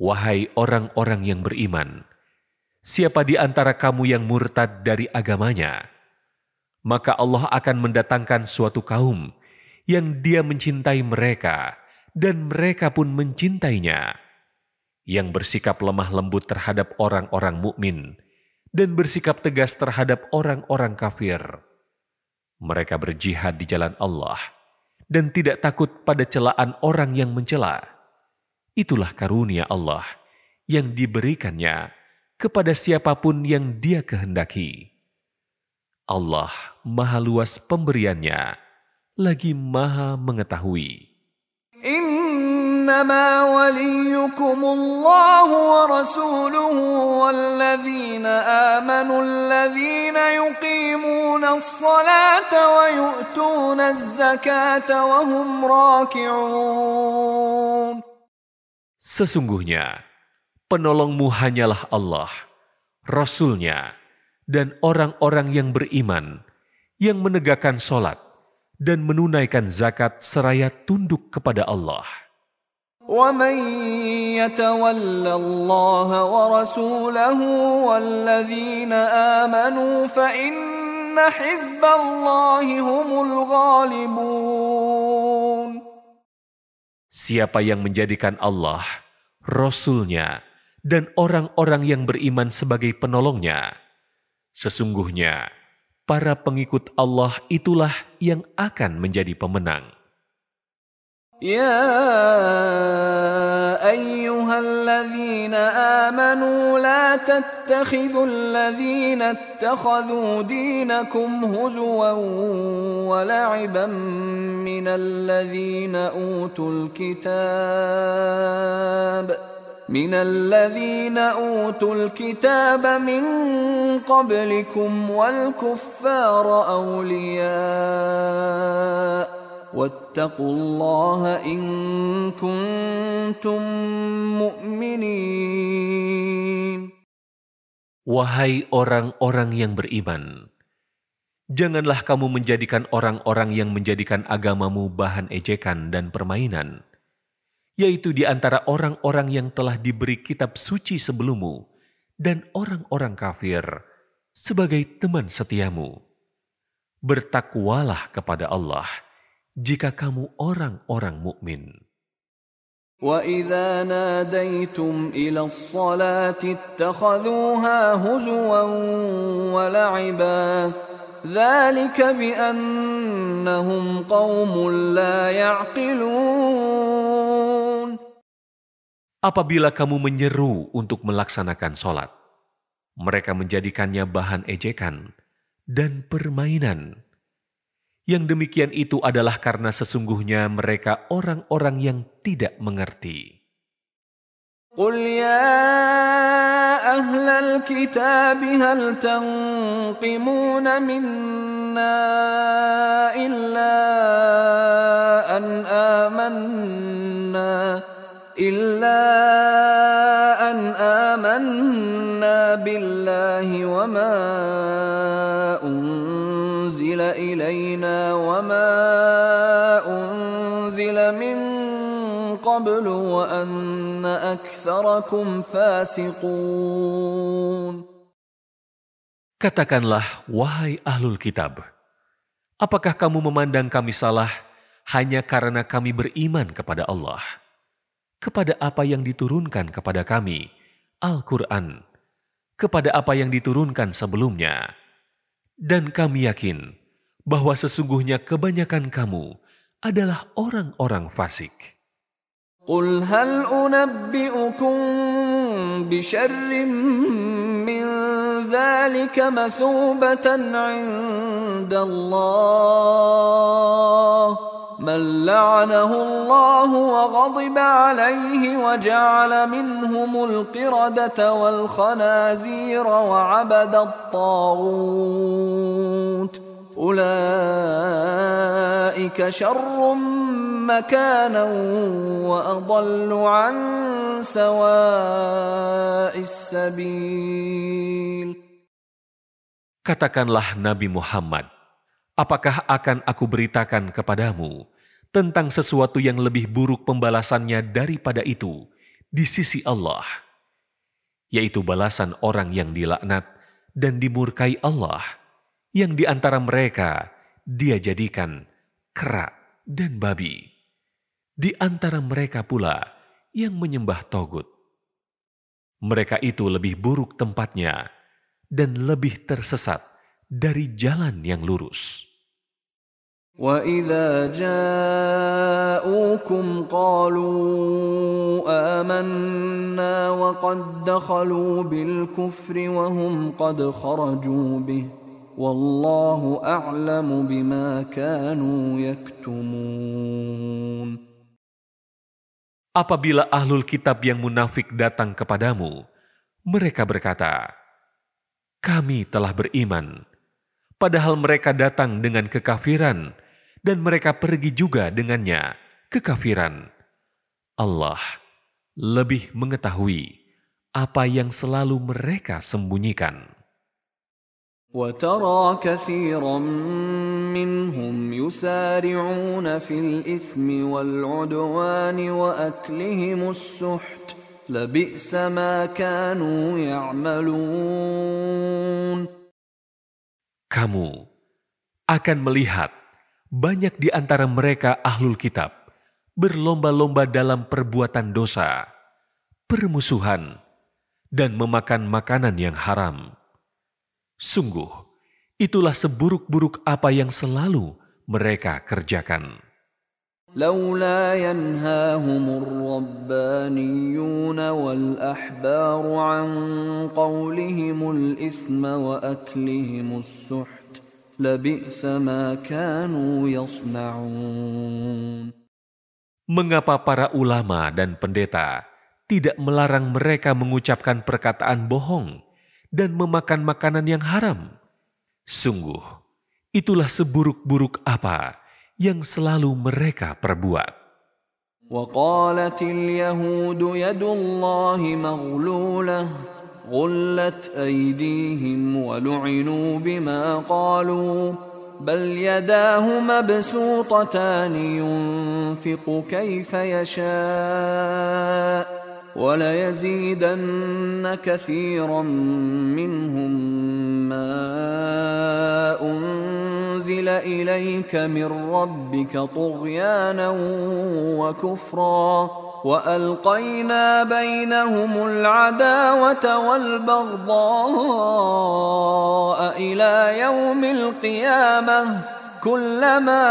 Wahai orang-orang yang beriman, siapa di antara kamu yang murtad dari agamanya, maka Allah akan mendatangkan suatu kaum yang dia mencintai mereka dan mereka pun mencintainya, yang bersikap lemah lembut terhadap orang-orang mukmin dan bersikap tegas terhadap orang-orang kafir mereka berjihad di jalan Allah dan tidak takut pada celaan orang yang mencela. Itulah karunia Allah yang diberikannya kepada siapa pun yang dia kehendaki. Allah maha luas pemberiannya, lagi maha mengetahui.
إنما وليكم الله ورسوله والذين آمنوا الذين يقيمون الصلاة ويؤتون الزكاة وهم راكعون
Sesungguhnya, penolongmu hanyalah Allah, Rasulnya, dan orang-orang yang beriman, yang menegakkan solat, dan menunaikan zakat seraya tunduk kepada Allah.
ومن يتول الله ورسوله والذين آمنوا فإن حزب الله هم الغالبون
Siapa yang menjadikan Allah, Rasulnya, dan orang-orang yang beriman sebagai penolongnya, sesungguhnya para pengikut Allah itulah yang akan menjadi pemenang.
يا أيها الذين آمنوا لا تتخذوا الذين اتخذوا دينكم هزوا ولعبا من الذين أوتوا الكتاب من الذين أوتوا الكتاب من قبلكم والكفار أولياء واتقوا الله إن كنتم مؤمنين
Wahai orang-orang yang beriman, janganlah kamu menjadikan orang-orang yang menjadikan agamamu bahan ejekan dan permainan, yaitu di antara orang-orang yang telah diberi kitab suci sebelummu dan orang-orang kafir sebagai teman setiamu. Bertakwalah kepada Allah jika kamu orang-orang mukmin.
وَإِذَا نَادَيْتُمْ إِلَى الصَّلَاةِ اتَّخَذُوهَا هُزُوًا وَلَعِبًا ذَلِكَ بِأَنَّهُمْ قَوْمٌ لَا يَعْقِلُونَ
Apabila kamu menyeru untuk melaksanakan sholat, mereka menjadikannya bahan ejekan dan permainan. Yang demikian itu adalah karena sesungguhnya mereka orang-orang yang tidak mengerti.
قل يا أهل الكتاب هل تنقمون منا إلا أن آمنا إلا أن آمنا بالله وما وما أنزل من قبل وأن أكثركم فاسقون
Katakanlah, wahai ahlul kitab, apakah kamu memandang kami salah hanya karena kami beriman kepada Allah, kepada apa yang diturunkan kepada kami, Al-Quran, kepada apa yang diturunkan sebelumnya, dan kami yakin bahwa sesungguhnya kebanyakan kamu adalah orang-orang fasik.
قل هل أنبئكم بشر من ذلك مثوبة عند الله من لعنه الله وغضب عليه وجعل منهم القردة والخنازير وعبد الطاغوت أولئك شر مكانا وأضل عن سواء السبيل.
Katakanlah Nabi Muhammad, apakah akan aku beritakan kepadamu tentang sesuatu yang lebih buruk pembalasannya daripada itu di sisi Allah, yaitu balasan orang yang dilaknat dan dimurkai Allah yang di antara mereka dia jadikan kera dan babi. Di antara mereka pula yang menyembah togut. Mereka itu lebih buruk tempatnya dan lebih tersesat dari jalan yang lurus.
وإذا جاءوكم قالوا آمنا وقد دخلوا بالكفر وهم قد خرجوا به Wallahu a'lamu bima kanu yaktumun.
Apabila ahlul kitab yang munafik datang kepadamu, mereka berkata, Kami telah beriman, padahal mereka datang dengan kekafiran, dan mereka pergi juga dengannya, kekafiran. Allah lebih mengetahui apa yang selalu mereka sembunyikan.
وترى كثيرا منهم يسارعون في الإثم والعدوان وأكلهم السحت لبئس ما كانوا يعملون
Kamu akan melihat banyak di antara mereka ahlul kitab berlomba-lomba dalam perbuatan dosa, permusuhan, dan memakan makanan yang haram. Sungguh, itulah seburuk-buruk apa yang selalu mereka kerjakan.
لولا ينهاهم الربانيون والأحبار عن قولهم الإثم وأكلهم السحت لبئس ما كانوا يصنعون
Mengapa para ulama dan pendeta tidak melarang mereka mengucapkan perkataan bohong dan memakan makanan yang haram. Sungguh, itulah seburuk-buruk apa yang selalu mereka perbuat.
وقالت اليهود يد الله مغلولة غلت أيديهم ولعنوا بما قالوا بل يداه مبسوطتان ينفق كيف يشاء وليزيدن كثيرا منهم ما أنزل إليك من ربك طغيانا وكفرا وألقينا بينهم العداوة والبغضاء إلى يوم القيامة كلما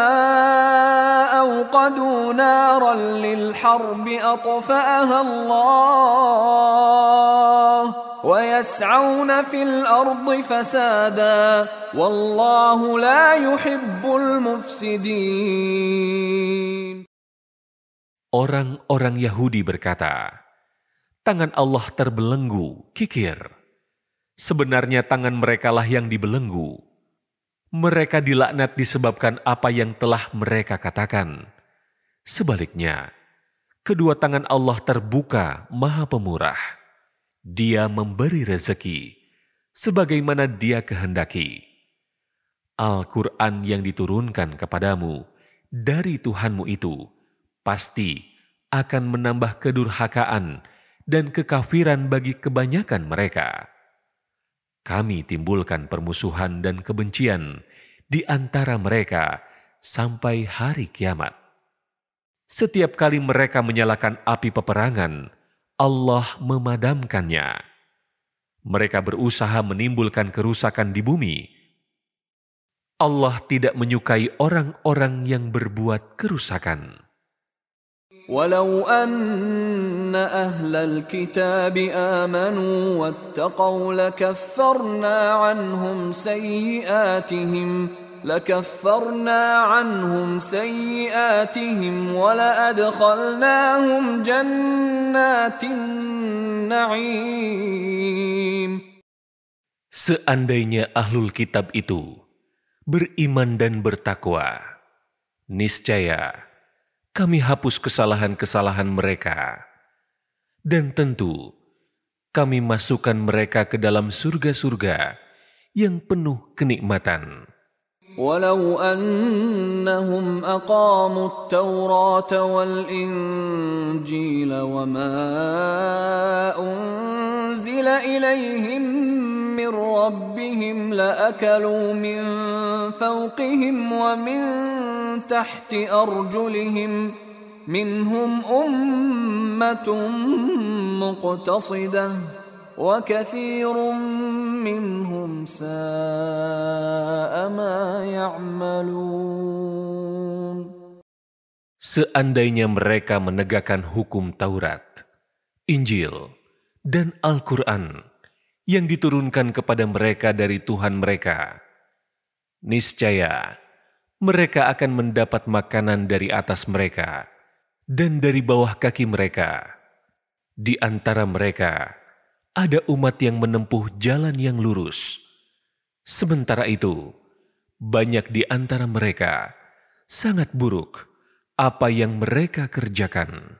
أوقدوا نارا للحرب أطفأها الله ويسعون في الأرض فسادا والله لا يحب المفسدين
Orang-orang Yahudi berkata, tangan Allah terbelenggu, kikir. Sebenarnya tangan merekalah yang dibelenggu, mereka dilaknat disebabkan apa yang telah mereka katakan. Sebaliknya, kedua tangan Allah terbuka, Maha Pemurah. Dia memberi rezeki sebagaimana Dia kehendaki. Al-Quran yang diturunkan kepadamu dari Tuhanmu itu pasti akan menambah kedurhakaan dan kekafiran bagi kebanyakan mereka kami timbulkan permusuhan dan kebencian di antara mereka sampai hari kiamat. Setiap kali mereka menyalakan api peperangan, Allah memadamkannya. Mereka berusaha menimbulkan kerusakan di bumi. Allah tidak menyukai orang-orang yang berbuat kerusakan.
ولو أن أهل الكتاب آمنوا واتقوا لكفرنا عنهم سيئاتهم لكفرنا عنهم سيئاتهم ولأدخلناهم جنات النعيم
Seandainya ahlul kitab itu beriman dan bertakwa, niscaya kami hapus kesalahan-kesalahan mereka. Dan tentu, kami masukkan mereka ke dalam surga-surga yang penuh kenikmatan.
ولو أنهم أقاموا التوراة والإنجيل وما أنزل إليهم من ربهم لأكلوا من فوقهم ومن تحت أرجلهم منهم أمة مقتصدة وكثير منهم ساء ما يعملون
Seandainya mereka menegakkan hukum Taurat, Injil, dan Al-Quran yang diturunkan kepada mereka dari Tuhan mereka, niscaya mereka akan mendapat makanan dari atas mereka dan dari bawah kaki mereka. Di antara mereka ada umat yang menempuh jalan yang lurus. Sementara itu, banyak di antara mereka sangat buruk apa yang mereka kerjakan.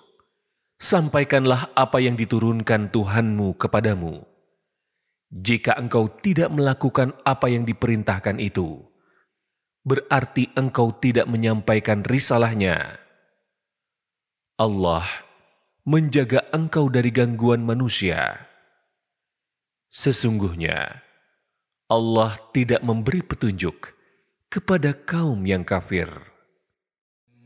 sampaikanlah apa yang diturunkan Tuhanmu kepadamu. Jika engkau tidak melakukan apa yang diperintahkan itu, berarti engkau tidak menyampaikan risalahnya. Allah menjaga engkau dari gangguan manusia. Sesungguhnya, Allah tidak memberi petunjuk kepada kaum yang kafir.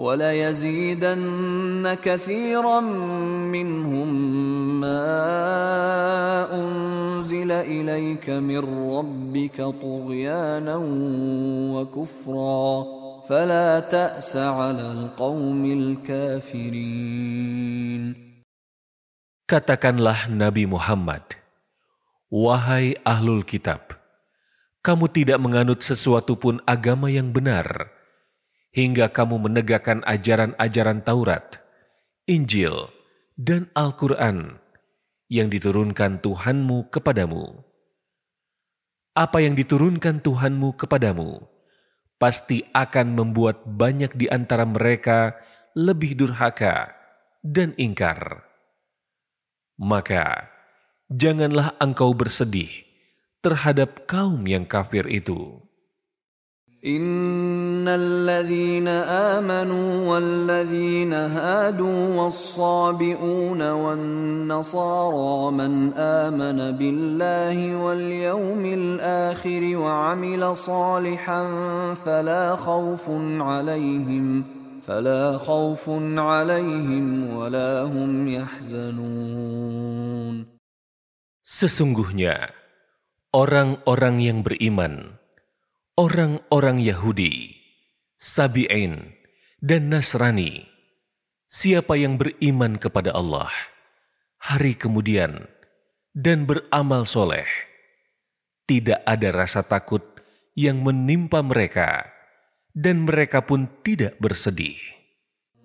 وليزيدن كثيرا منهم ما أنزل إليك من ربك طغيانا وكفرا فلا تأس على القوم الكافرين
Katakanlah Nabi Muhammad, Wahai ahlul kitab, kamu tidak menganut sesuatu pun agama yang benar, hingga kamu menegakkan ajaran-ajaran Taurat, Injil, dan Al-Quran yang diturunkan Tuhanmu kepadamu. Apa yang diturunkan Tuhanmu kepadamu pasti akan membuat banyak di antara mereka lebih durhaka dan ingkar. Maka, janganlah engkau bersedih terhadap kaum yang kafir itu.
ان الذين امنوا والذين هادوا والصابئون والنصارى من امن بالله واليوم الآخر وعمل صالحا فلا خوف عليهم فلا خوف عليهم ولا هم يحزنون
Sesungguhnya orang-orang yang beriman orang-orang Yahudi, Sabi'in, dan Nasrani, siapa yang beriman kepada Allah, hari kemudian, dan beramal soleh, tidak ada rasa takut yang menimpa mereka, dan mereka pun tidak bersedih.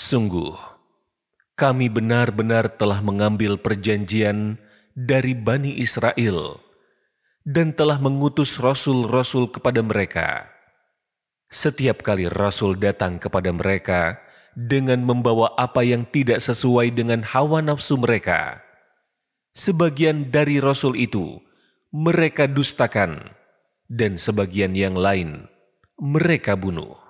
Sungguh, kami benar-benar telah mengambil perjanjian dari Bani Israel dan telah mengutus rasul-rasul kepada mereka. Setiap kali rasul datang kepada mereka dengan membawa apa yang tidak sesuai dengan hawa nafsu mereka, sebagian dari rasul itu mereka dustakan, dan sebagian yang lain mereka bunuh.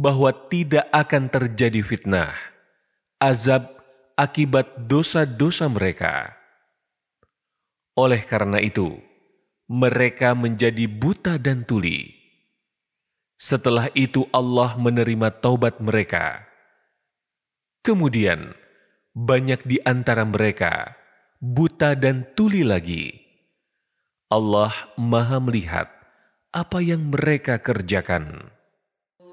bahwa tidak akan terjadi fitnah, azab akibat dosa-dosa mereka. Oleh karena itu, mereka menjadi buta dan tuli. Setelah itu Allah menerima taubat mereka. Kemudian, banyak di antara mereka buta dan tuli lagi. Allah maha melihat apa yang mereka kerjakan.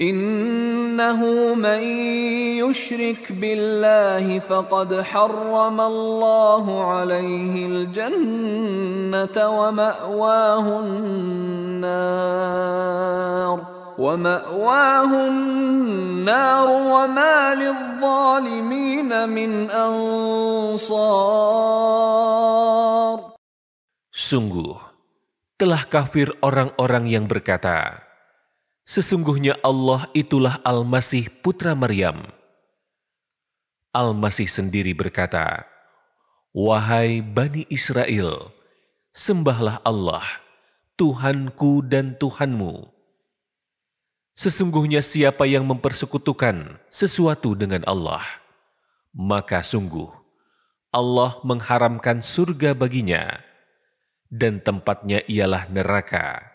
إنه من يشرك بالله فقد حرم الله عليه الجنة ومأواه النار ومأواه النار وما للظالمين من أنصار
Sungguh, telah kafir orang-orang yang berkata, Sesungguhnya Allah itulah Al-Masih putra Maryam. Al-Masih sendiri berkata, Wahai Bani Israel, sembahlah Allah, Tuhanku dan Tuhanmu. Sesungguhnya siapa yang mempersekutukan sesuatu dengan Allah, maka sungguh Allah mengharamkan surga baginya, dan tempatnya ialah neraka.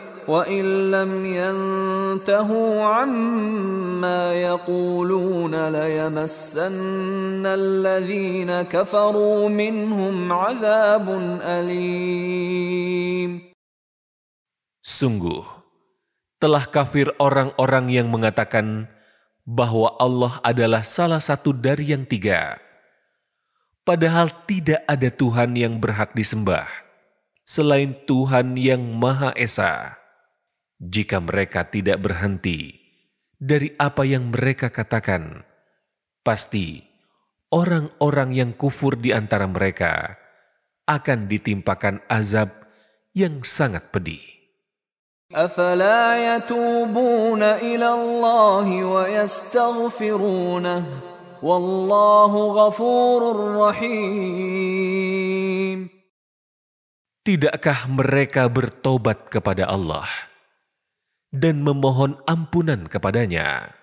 وإن لم ينتهوا عما يقولون ليمسن الذين كفروا منهم عذاب أليم
Sungguh, telah kafir orang-orang yang mengatakan bahwa Allah adalah salah satu dari yang tiga. Padahal tidak ada Tuhan yang berhak disembah selain Tuhan yang Maha Esa. Jika mereka tidak berhenti dari apa yang mereka katakan, pasti orang-orang yang kufur di antara mereka akan ditimpakan azab yang sangat pedih.
أفلا يتوبون إلى الله ويستغفرونه والله غفور رحيم
Tidakkah mereka bertobat kepada Allah dan memohon ampunan kepadanya?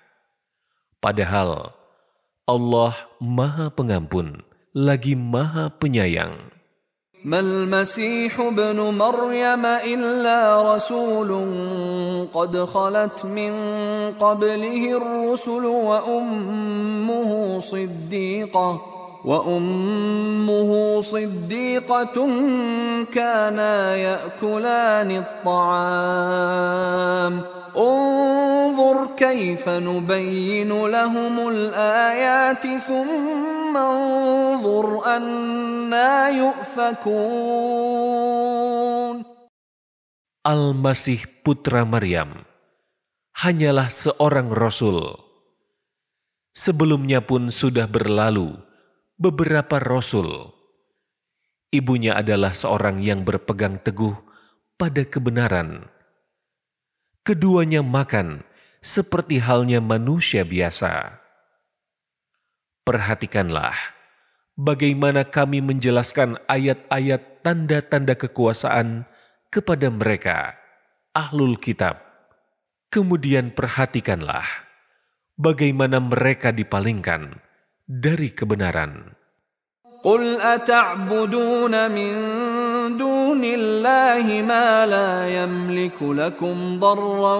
Padahal Allah Maha Pengampun lagi Maha Penyayang.
ما المسيح ابن مريم إلا رسول قد خلت من قبله الرسل وأمه صديقة وأمه صديقة كانا يأكلان الطعام انظر كيف نبين لهم الآيات ثم انظر أنا يؤفكون
Al-Masih putra Maryam hanyalah seorang rasul. Sebelumnya pun sudah berlalu beberapa rasul. Ibunya adalah seorang yang berpegang teguh pada kebenaran. Keduanya makan seperti halnya manusia biasa. Perhatikanlah bagaimana kami menjelaskan ayat-ayat tanda-tanda kekuasaan kepada mereka, ahlul kitab. Kemudian perhatikanlah bagaimana mereka dipalingkan dari kebenaran.
قل أتعبدون من دون الله ما لا يملك لكم ضرا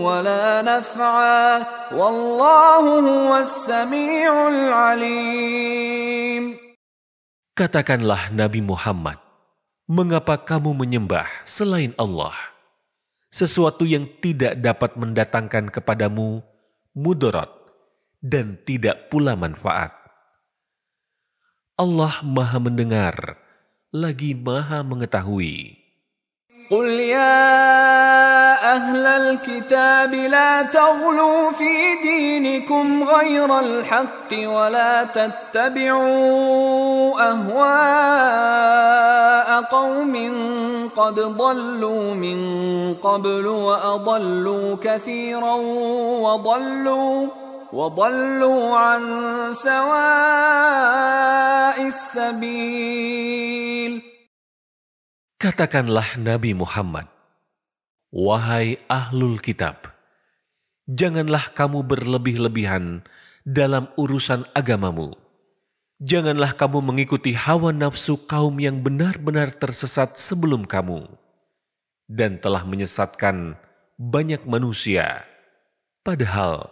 ولا نفعا والله هو السميع العليم
Katakanlah Nabi Muhammad, mengapa kamu menyembah selain Allah? Sesuatu yang tidak dapat mendatangkan kepadamu mudarat dan tidak pula manfaat. Allah Maha Mendengar, lagi Maha Mengetahui.
قل يا أهل الكتاب لا تغلوا في دينكم غير الحق ولا تتبعوا أهواء قوم قد ضلوا من قبل وأضلوا كثيرا وضلوا وضلوا عن سواء السبيل
Katakanlah Nabi Muhammad, Wahai ahlul kitab, janganlah kamu berlebih-lebihan dalam urusan agamamu. Janganlah kamu mengikuti hawa nafsu kaum yang benar-benar tersesat sebelum kamu dan telah menyesatkan banyak manusia, padahal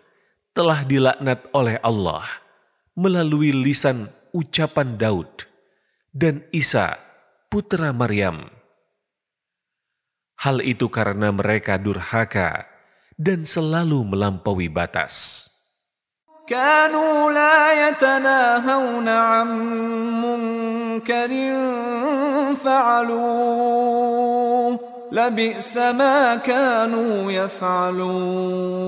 telah dilaknat oleh Allah melalui lisan ucapan Daud dan Isa, putra Maryam. Hal itu karena mereka durhaka dan selalu melampaui batas.
كانوا لا يتناهون عن منكر فعلوه لبئس ما كانوا يفعلون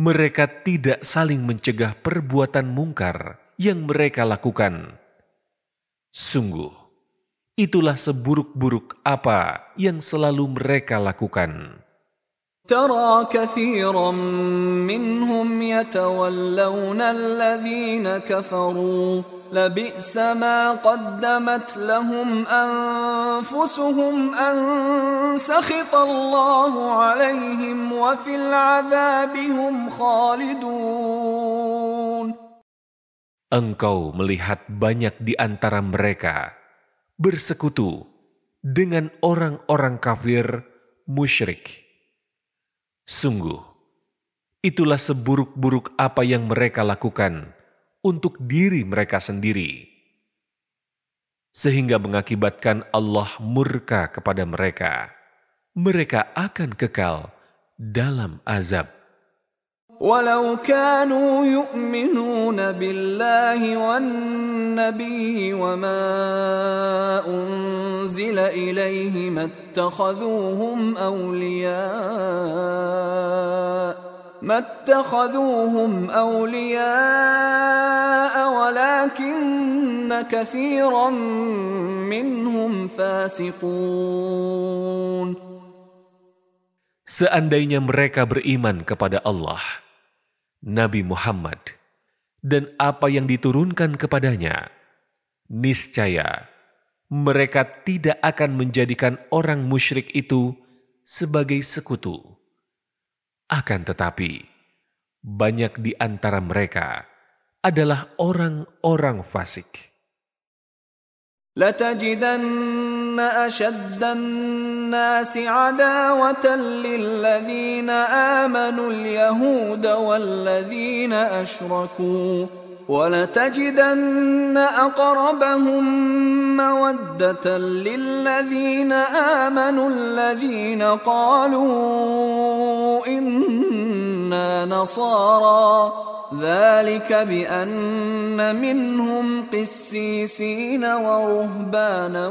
Mereka tidak saling mencegah perbuatan mungkar yang mereka lakukan. Sungguh, itulah seburuk-buruk apa yang selalu mereka lakukan.
ترى كثيرا منهم يتولون الذين كفروا لبئس ما قدمت لهم انفسهم ان سخط الله عليهم وفي العذاب هم خالدون
Engkau melihat banyak di antara mereka bersekutu dengan orang-orang kafir musyrik. Sungguh, itulah seburuk-buruk apa yang mereka lakukan untuk diri mereka sendiri, sehingga mengakibatkan Allah murka kepada mereka. Mereka akan kekal dalam azab.
ولو كانوا يؤمنون بالله والنبي وما أنزل إليه ما اتخذوهم أولياء ما اتخذوهم أولياء ولكن كثيرا منهم فاسقون
Seandainya mereka beriman kepada Allah, Nabi Muhammad, dan apa yang diturunkan kepadanya, niscaya mereka tidak akan menjadikan orang musyrik itu sebagai sekutu. Akan tetapi, banyak di antara mereka adalah orang-orang fasik.
لتجدن أشد الناس عداوة للذين آمنوا اليهود والذين أشركوا ولتجدن أقربهم مودة للذين آمنوا الذين قالوا إنا نصارى. ذلك بأن منهم قسيسين ورهبانا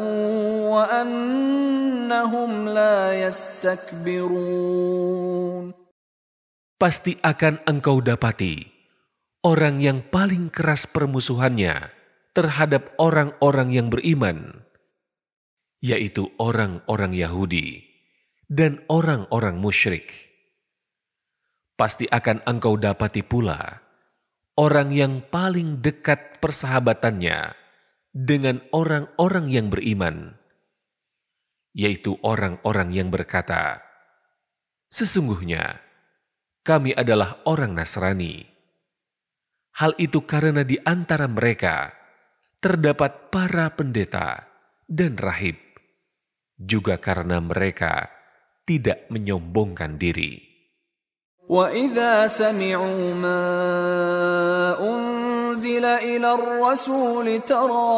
وأنهم لا يستكبرون.
Pasti akan engkau dapati orang yang paling keras permusuhannya terhadap orang-orang yang beriman, yaitu orang-orang Yahudi dan orang-orang musyrik. Pasti akan engkau dapati pula orang yang paling dekat persahabatannya dengan orang-orang yang beriman, yaitu orang-orang yang berkata, "Sesungguhnya kami adalah orang Nasrani." Hal itu karena di antara mereka terdapat para pendeta dan rahib, juga karena mereka tidak menyombongkan diri.
وإذا سمعوا ما أنزل إلى الرسول ترى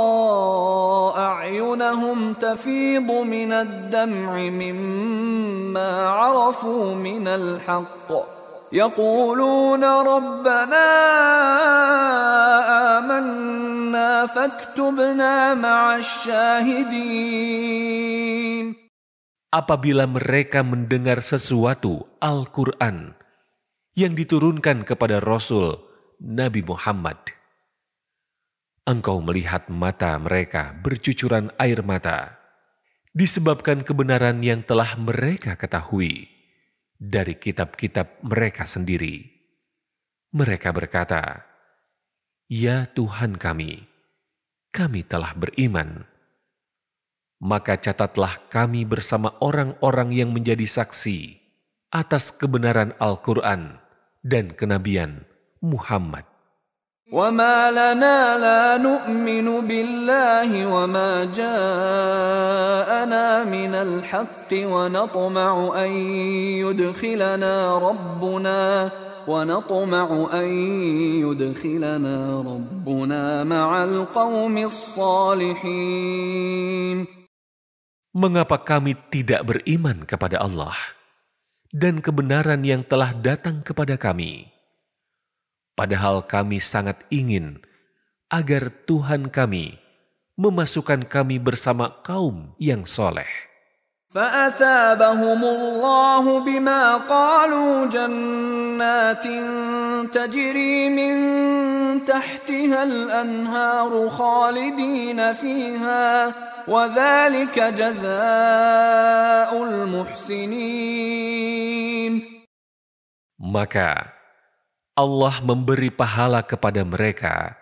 أعينهم تفيض من الدمع مما عرفوا من الحق يقولون ربنا آمنا فاكتبنا مع الشاهدين
Apabila mereka mendengar sesuatu Al-Quran yang diturunkan kepada Rasul Nabi Muhammad, engkau melihat mata mereka bercucuran air mata disebabkan kebenaran yang telah mereka ketahui dari kitab-kitab mereka sendiri. Mereka berkata, "Ya Tuhan kami, kami telah beriman." Maka catatlah kami bersama orang-orang yang menjadi saksi atas kebenaran Al-Quran dan kenabian Muhammad.
وما لنا لا نؤمن بالله وما جاءنا من الحق ونطمع أن يدخلنا ربنا ونطمع أن يدخلنا ربنا مع القوم الصالحين
Mengapa kami tidak beriman kepada Allah dan kebenaran yang telah datang kepada kami? Padahal kami sangat ingin agar Tuhan kami memasukkan kami bersama kaum yang soleh.
فأثابهم الله بما قالوا جنات تجري من تحتها الأنهار خالدين فيها وذلك جزاء المحسنين
Maka Allah memberi pahala kepada mereka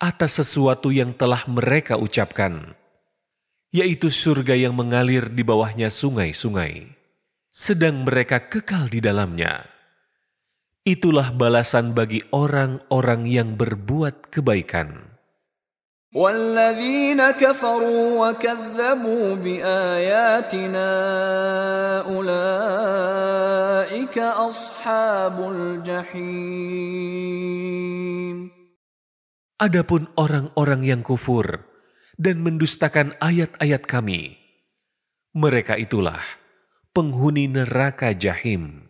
atas sesuatu yang telah mereka ucapkan, yaitu surga yang mengalir di bawahnya sungai-sungai, sedang mereka kekal di dalamnya. Itulah balasan bagi orang-orang yang berbuat kebaikan.
والذين كفروا وكذبوا بآياتنا أولئك أصحاب الجحيم
Adapun orang-orang yang kufur dan mendustakan ayat-ayat kami, mereka itulah penghuni neraka jahim.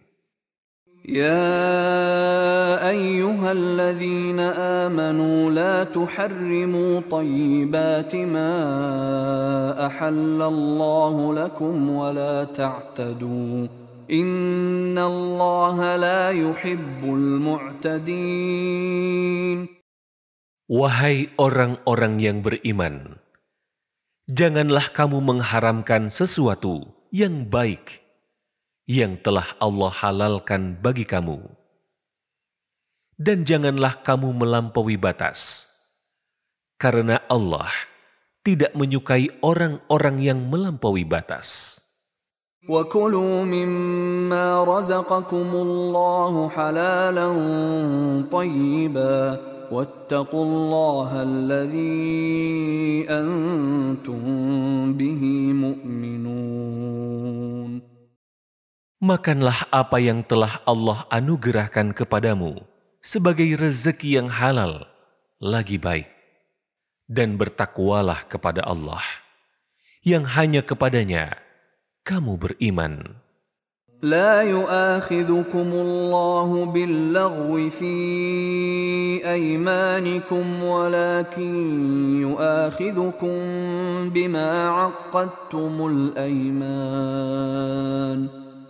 يا أيها الذين آمنوا لا تحرموا طيبات ما أحل الله لكم ولا تعتدوا إن الله لا يحب المعتدين
Wahai orang-orang yang beriman, janganlah kamu mengharamkan sesuatu yang baik yang telah Allah halalkan bagi kamu. Dan janganlah kamu melampaui batas, karena Allah tidak menyukai orang-orang yang melampaui batas.
وكلوا مما رزقكم الله حلالا طيبا واتقوا الله الذي أنتم به مؤمنون
Makanlah apa yang telah Allah anugerahkan kepadamu sebagai rezeki yang halal, lagi baik. Dan bertakwalah kepada Allah, yang hanya kepadanya kamu beriman.
لا يؤاخذكم الله باللغو في أيمانكم ولكن يؤاخذكم بما عقدتم الأيمان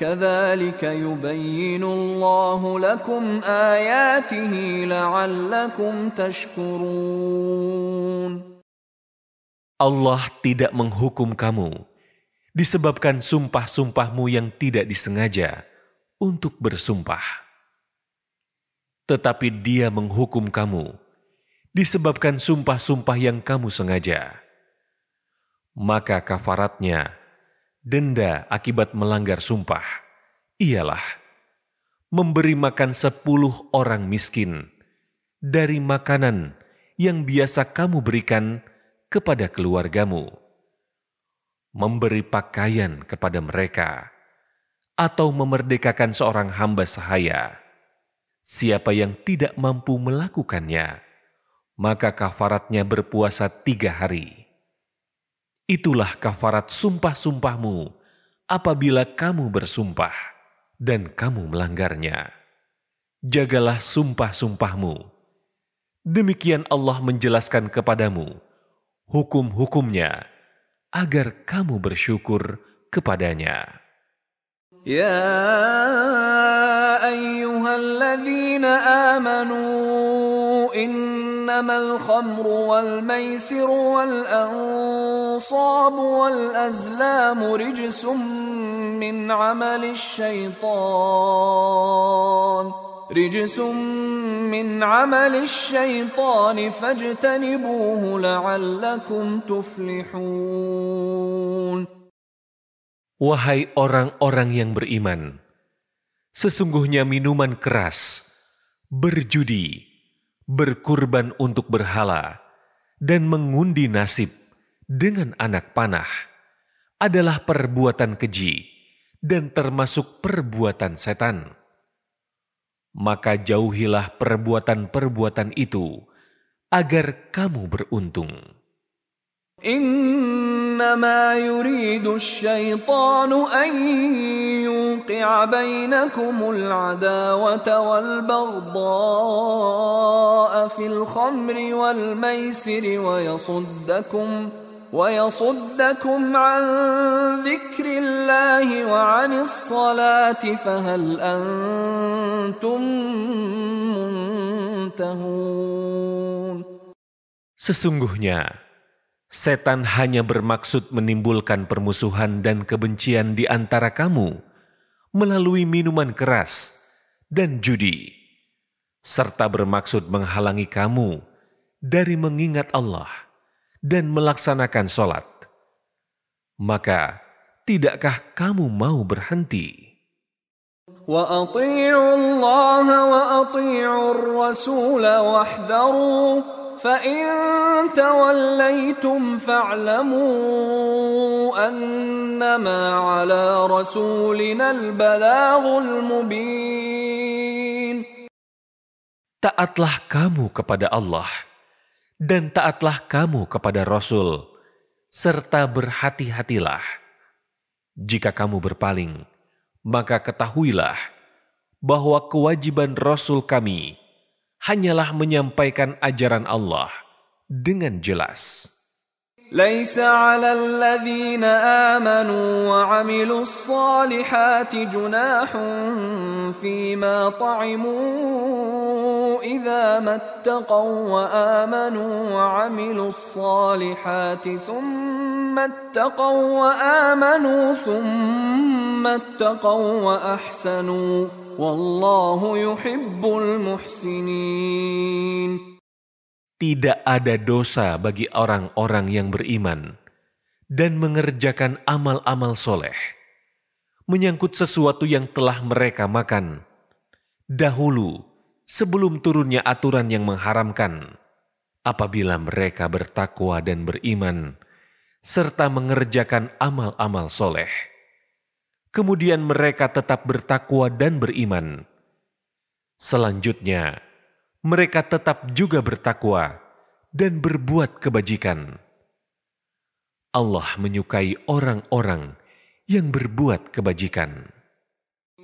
كذلك يبين الله لكم آياته لعلكم تشكرون
Allah tidak menghukum kamu disebabkan sumpah-sumpahmu yang tidak disengaja untuk bersumpah. Tetapi dia menghukum kamu disebabkan sumpah-sumpah yang kamu sengaja. Maka kafaratnya, denda akibat melanggar sumpah, ialah memberi makan sepuluh orang miskin dari makanan yang biasa kamu berikan kepada keluargamu memberi pakaian kepada mereka, atau memerdekakan seorang hamba sahaya. Siapa yang tidak mampu melakukannya, maka kafaratnya berpuasa tiga hari. Itulah kafarat sumpah-sumpahmu apabila kamu bersumpah dan kamu melanggarnya. Jagalah sumpah-sumpahmu. Demikian Allah menjelaskan kepadamu hukum-hukumnya agar kamu bersyukur kepadanya.
يا أيها الذين آمنوا إن إنما الخمر والميسر والأنصاب والأزلام رجس من عمل الشيطان. رجس من عمل الشيطان فاجتنبوه لعلكم تفلحون.
Wahai orang-orang yang beriman, sesungguhnya minuman keras, berjudi, berkurban untuk berhala, dan mengundi nasib dengan anak panah adalah perbuatan keji dan termasuk perbuatan setan. Maka jauhilah perbuatan-perbuatan itu agar kamu beruntung.
إنما يريد الشيطان أن يوقع بينكم العداوة والبغضاء في الخمر والميسر ويصدكم ويصدكم عن ذكر الله وعن الصلاة فهل أنتم منتهون؟
Sesungguhnya, setan hanya bermaksud menimbulkan permusuhan dan kebencian di antara kamu melalui minuman keras dan judi, serta bermaksud menghalangi kamu dari mengingat Allah dan melaksanakan sholat. Maka, tidakkah kamu mau berhenti?
وأطيعوا الله وأطيعوا الرسول واحذروا فإن توليتم فاعلموا أنما على رسولنا البلاغ المبين
Taatlah kamu kepada Allah dan taatlah kamu kepada Rasul, serta berhati-hatilah. Jika kamu berpaling, maka ketahuilah bahwa kewajiban Rasul kami hanyalah menyampaikan ajaran Allah dengan jelas.
ليس على الذين آمنوا وعملوا الصالحات جناح فيما طعموا إذا ما اتقوا وآمنوا وعملوا الصالحات ثم اتقوا وآمنوا ثم اتقوا وأحسنوا Wallahu yuhibbul muhsinin.
Tidak ada dosa bagi orang-orang yang beriman dan mengerjakan amal-amal soleh, menyangkut sesuatu yang telah mereka makan dahulu sebelum turunnya aturan yang mengharamkan, apabila mereka bertakwa dan beriman, serta mengerjakan amal-amal soleh kemudian mereka tetap bertakwa dan beriman. Selanjutnya, mereka tetap juga bertakwa dan berbuat kebajikan. Allah menyukai orang-orang yang berbuat kebajikan.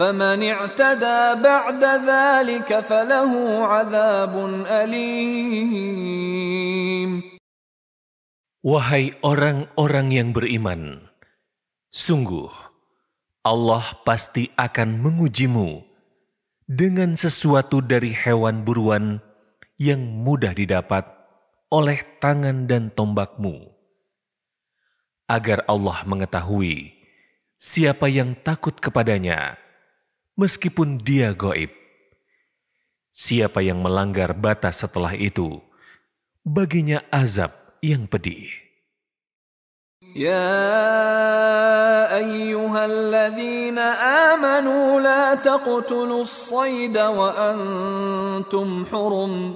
فمن اعتدى بعد ذلك فله عذاب أليم
Wahai orang-orang yang beriman, sungguh Allah pasti akan mengujimu dengan sesuatu dari hewan buruan yang mudah didapat oleh tangan dan tombakmu, agar Allah mengetahui siapa yang takut kepadanya, meskipun dia goib. Siapa yang melanggar batas setelah itu, baginya azab yang pedih.
Ya ayyuhalladzina amanu la taqtulus sayda wa antum hurum.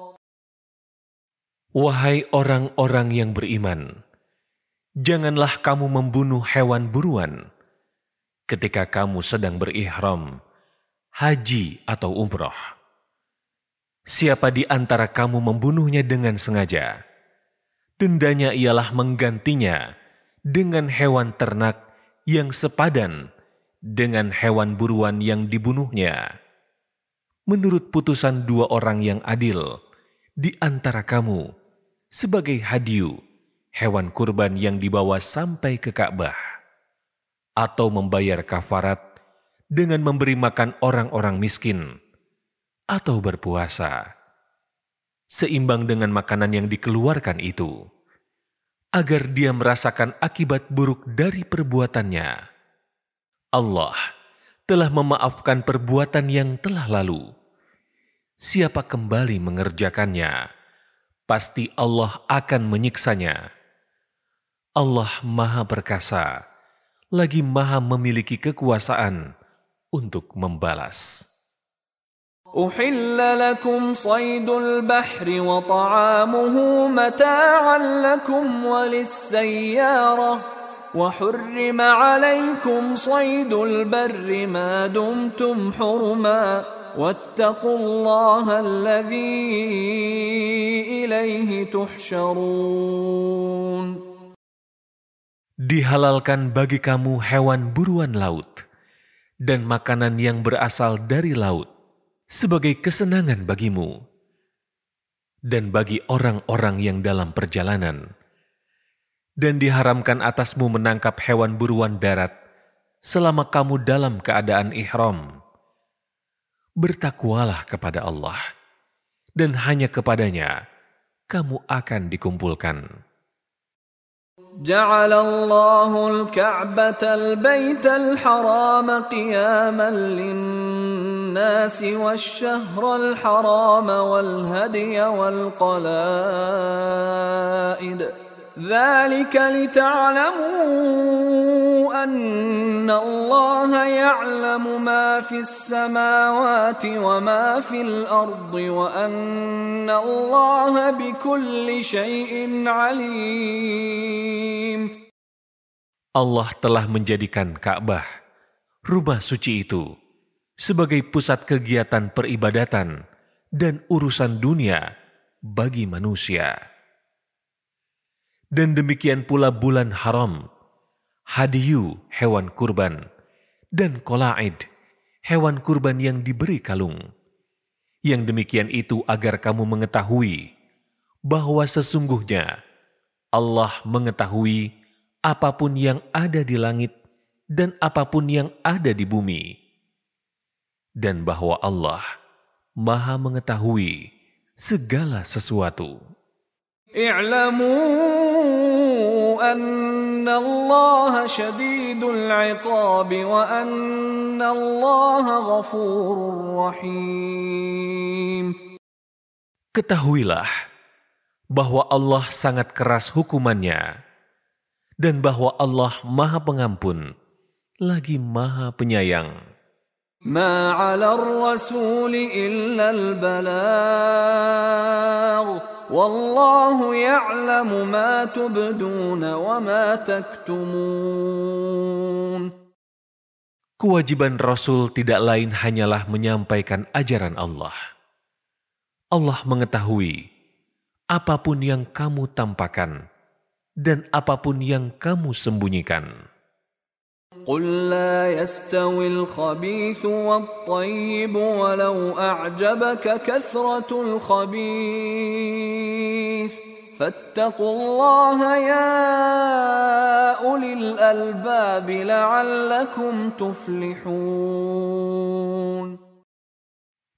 Wahai orang-orang yang beriman, janganlah kamu membunuh hewan buruan ketika kamu sedang berihram, haji atau umroh. Siapa di antara kamu membunuhnya dengan sengaja, dendanya ialah menggantinya dengan hewan ternak yang sepadan dengan hewan buruan yang dibunuhnya. Menurut putusan dua orang yang adil di antara kamu, sebagai hadiu hewan kurban yang dibawa sampai ke Ka'bah, atau membayar kafarat dengan memberi makan orang-orang miskin, atau berpuasa, seimbang dengan makanan yang dikeluarkan itu, agar dia merasakan akibat buruk dari perbuatannya. Allah telah memaafkan perbuatan yang telah lalu. Siapa kembali mengerjakannya, pasti Allah akan menyiksanya. Allah Maha Perkasa, lagi Maha memiliki kekuasaan untuk membalas.
أحل لكم صيد البحر وطعامه متاعا لكم وللسيارة وحرم عليكم صيد البر ما دمتم حرما واتقوا الله الذي إليه تحشرون
Dihalalkan bagi kamu hewan buruan laut dan makanan yang berasal dari laut sebagai kesenangan bagimu dan bagi orang-orang yang dalam perjalanan. Dan diharamkan atasmu menangkap hewan buruan darat selama kamu dalam keadaan ihram. Bertakwalah kepada Allah, dan hanya kepadanya kamu akan dikumpulkan.
جعل الله الكعبة البيت الحرام قياما للناس والشهر الحرام والهدي والقلائد ذلك لتعلموا أن الله يعلم ما في السماوات وما في الأرض وأن الله بكل شيء عليم
Allah telah menjadikan Ka'bah, rumah suci itu, sebagai pusat kegiatan peribadatan dan urusan dunia bagi manusia. Dan demikian pula bulan haram, hadiyu hewan kurban, dan kolaid, hewan kurban yang diberi kalung. Yang demikian itu agar kamu mengetahui bahwa sesungguhnya Allah mengetahui apa pun yang ada di langit dan apa pun yang ada di bumi. Dan bahwa Allah maha mengetahui segala sesuatu.
اعلموا أن الله شديد العقاب وأن الله غفور رحيم
Ketahuilah bahwa Allah sangat keras hukumannya dan bahwa Allah maha pengampun lagi maha penyayang.
ما على الرسول إلا البلاغ Wallahu ya'lamu ma tubduna wa ma.
Kewajiban Rasul tidak lain hanyalah menyampaikan ajaran Allah. Allah mengetahui apa pun yang kamu tampakan dan apa pun yang kamu sembunyikan.
قل لا يستوي الخبيث والطيب ولو أعجبك كثرة الخبيث فاتقوا الله يا أولي الألباب لعلكم تفلحون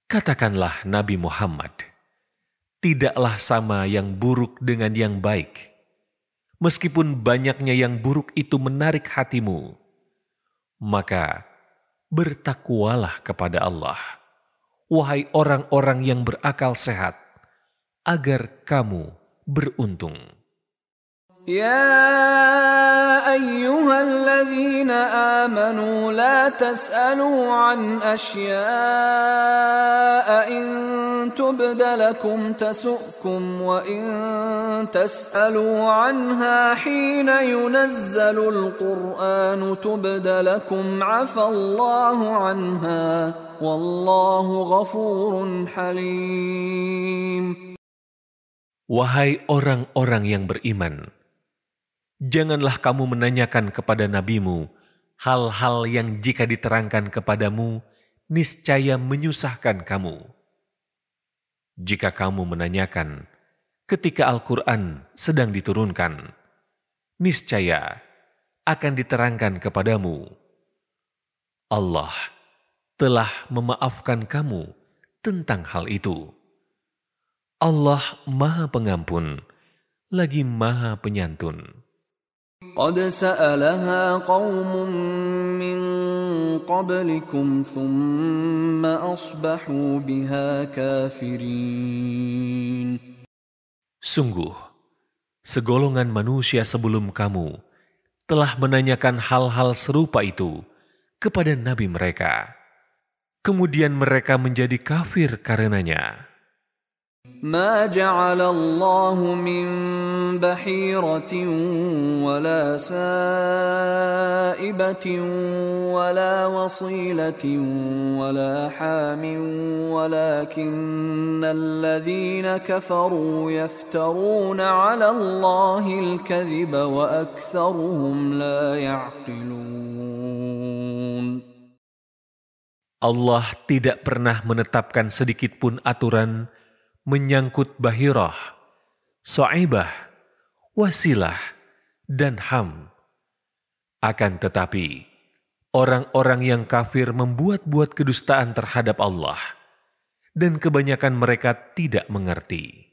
Katakanlah Nabi Muhammad, tidaklah sama yang buruk dengan yang baik. Meskipun banyaknya yang buruk itu menarik hatimu, maka bertakwalah kepada Allah, wahai orang-orang yang berakal sehat, agar kamu beruntung.
يا أيها الذين آمنوا لا تسألوا عن أشياء إن تبد لكم تسؤكم وإن تسألوا عنها حين ينزل القرآن تبد لكم عفى الله عنها والله غفور حليم.
Wahai orang-orang yang beriman, Janganlah kamu menanyakan kepada nabimu hal-hal yang jika diterangkan kepadamu, niscaya menyusahkan kamu. Jika kamu menanyakan ketika Al-Quran sedang diturunkan, niscaya akan diterangkan kepadamu. Allah telah memaafkan kamu tentang hal itu. Allah Maha Pengampun, lagi Maha Penyantun.
قد سألها قوم من قبلكم ثم أصبحوا بها كافرين
Sungguh, segolongan manusia sebelum kamu telah menanyakan hal-hal serupa itu kepada nabi mereka. Kemudian mereka menjadi kafir karenanya.
ما جعل الله من بحيرة ولا سائبة ولا وصيلة ولا حام ولكن الذين كفروا يفترون على الله الكذب وأكثرهم لا يعقلون
Allah tidak pernah menetapkan sedikit pun aturan menyangkut bahirah, so'ibah, wasilah, dan ham. Akan tetapi, orang-orang yang kafir membuat-buat kedustaan terhadap Allah, dan kebanyakan mereka tidak mengerti.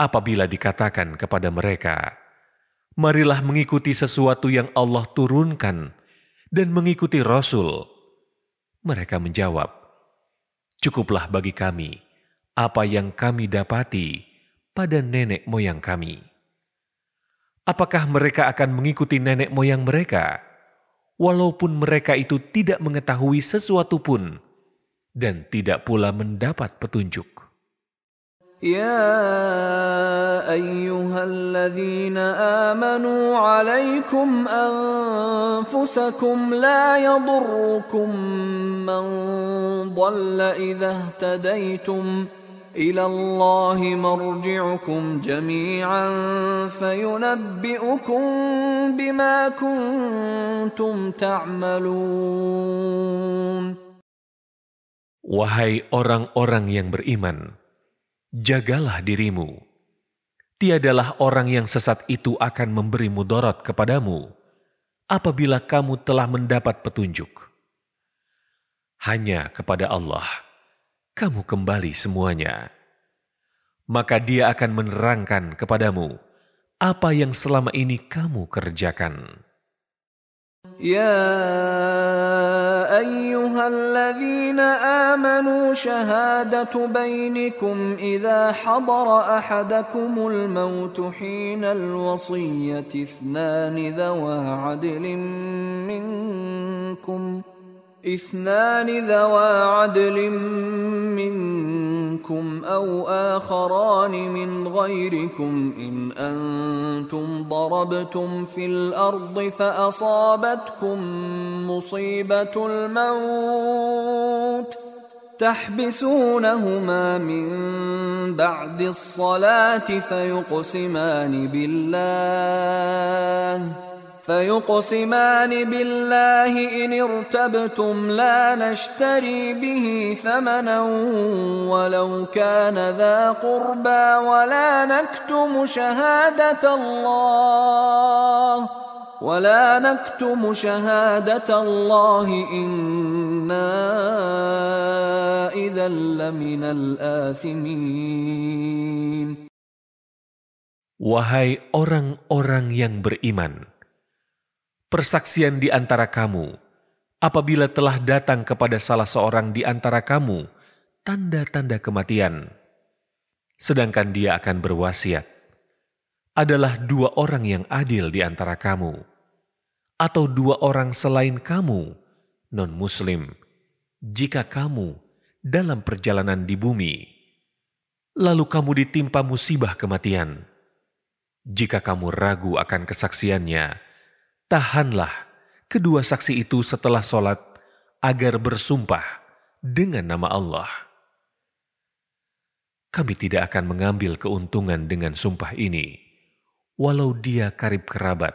apabila dikatakan kepada mereka, "Marilah mengikuti sesuatu yang Allah turunkan dan mengikuti Rasul." Mereka menjawab, "Cukuplah bagi kami apa yang kami dapati pada nenek moyang kami." Apakah mereka akan mengikuti nenek moyang mereka, walaupun mereka itu tidak mengetahui sesuatu pun dan tidak pula mendapat petunjuk?
يا أيها الذين آمنوا عليكم أنفسكم لا يضركم من ضل إذا اهتديتم إلى الله مرجعكم جميعا فينبئكم بما كنتم تعملون.
Wahai orang-orang yang beriman, jagalah dirimu. Tiadalah orang yang sesat itu akan memberi mudarat kepadamu apabila kamu telah mendapat petunjuk. Hanya kepada Allah kamu kembali semuanya. Maka dia akan menerangkan kepadamu apa yang selama ini kamu kerjakan.
يا أيها الذين آمنوا شهادة بينكم إذا حضر أحدكم الموت حين الوصية اثنان ذوى عدل منكم اثنان ذوى عدل منكم أو آخران من غيركم إن أنتم ضربتم في الأرض فأصابتكم مصيبة الموت تحبسونهما من بعد الصلاة فيقسمان بالله فيقسمان بالله إن ارتبتم لا نشتري به ثمنا ولو كان ذا قربى ولا نكتم شهادة الله ولا نكتم شهادة الله إنا إذا لمن الآثمين.
Wahai orang-orang yang beriman, persaksian di antara kamu. Apabila telah datang kepada salah seorang di antara kamu tanda-tanda kematian, sedangkan dia akan berwasiat, adalah dua orang yang adil di antara kamu atau dua orang selain kamu, non-Muslim, jika kamu dalam perjalanan di bumi, lalu kamu ditimpa musibah kematian. Jika kamu ragu akan kesaksiannya, tahanlah kedua saksi itu setelah sholat agar bersumpah dengan nama Allah. Kami tidak akan mengambil keuntungan dengan sumpah ini, walau dia karib kerabat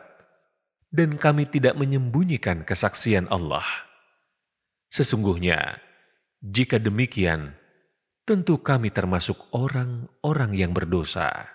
dan kami tidak menyembunyikan kesaksian Allah. Sesungguhnya, jika demikian, tentu kami termasuk orang-orang yang berdosa.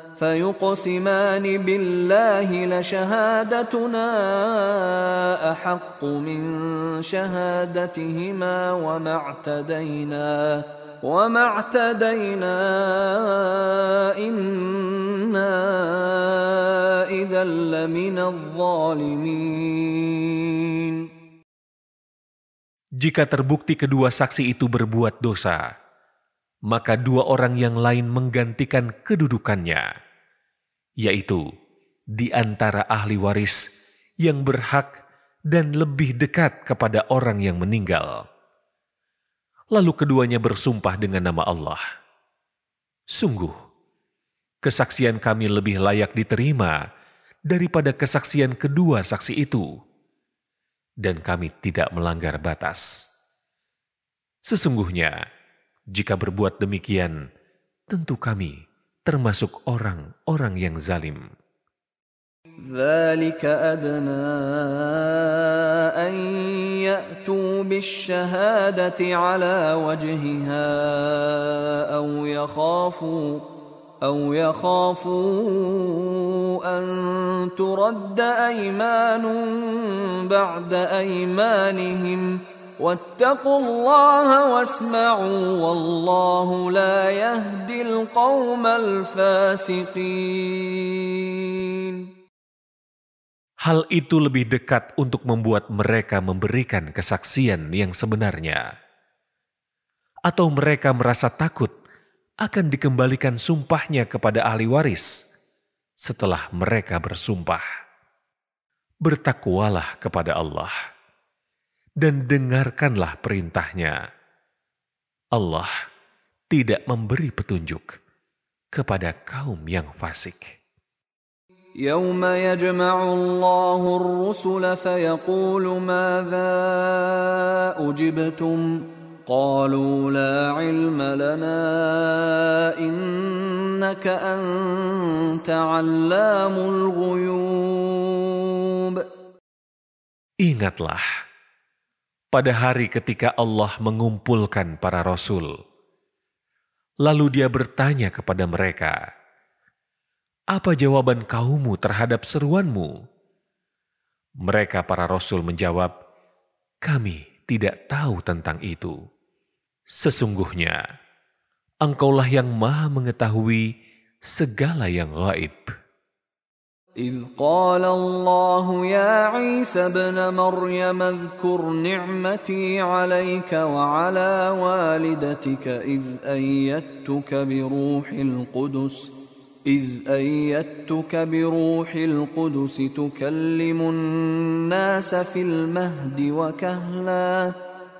فيقسمان بالله لشهادتنا أحق من شهادتهما وما اعتدينا وما اعتدينا إنا إذا لمن الظالمين
Jika terbukti kedua saksi itu berbuat dosa, maka dua orang yang lain menggantikan kedudukannya, yaitu di antara ahli waris yang berhak dan lebih dekat kepada orang yang meninggal Lalu keduanya bersumpah dengan nama Allah. Sungguh, kesaksian kami lebih layak diterima daripada kesaksian kedua saksi itu, dan kami tidak melanggar batas. Sesungguhnya, jika berbuat demikian, tentu kami termasuk orang-orang yang zalim.
ذلك أدنى أن يأتوا بالشهادة على وجهها أو يخافوا أو يخافوا أن ترد أيمان بعد أيمانهم واتقوا الله واسمعوا والله لا يهدي القوم الفاسقين
Hal itu lebih dekat untuk membuat mereka memberikan kesaksian yang sebenarnya. Atau mereka merasa takut akan dikembalikan sumpahnya kepada ahli waris setelah mereka bersumpah. Bertakwalah kepada Allah dan dengarkanlah perintahnya. Allah tidak memberi petunjuk kepada kaum yang fasik.
يوم يجمع الله الرسل فيقول ماذا أجبتم قالوا لا علم لنا إنك أنت علام الغيوب
Ingatlah, pada hari ketika Allah mengumpulkan para rasul, lalu dia bertanya kepada mereka, apa jawaban kaummu terhadap seruanmu? Mereka para rasul menjawab, kami tidak tahu tentang itu. Sesungguhnya, engkaulah yang maha mengetahui segala yang gaib.
إذ قال الله يا عيسى ابن مريم اذكر نعمتي عليك وعلى والدتك إذ أيدتك بروح القدس إذ أيدتك بروح القدس تكلم الناس في المهد وكهلا.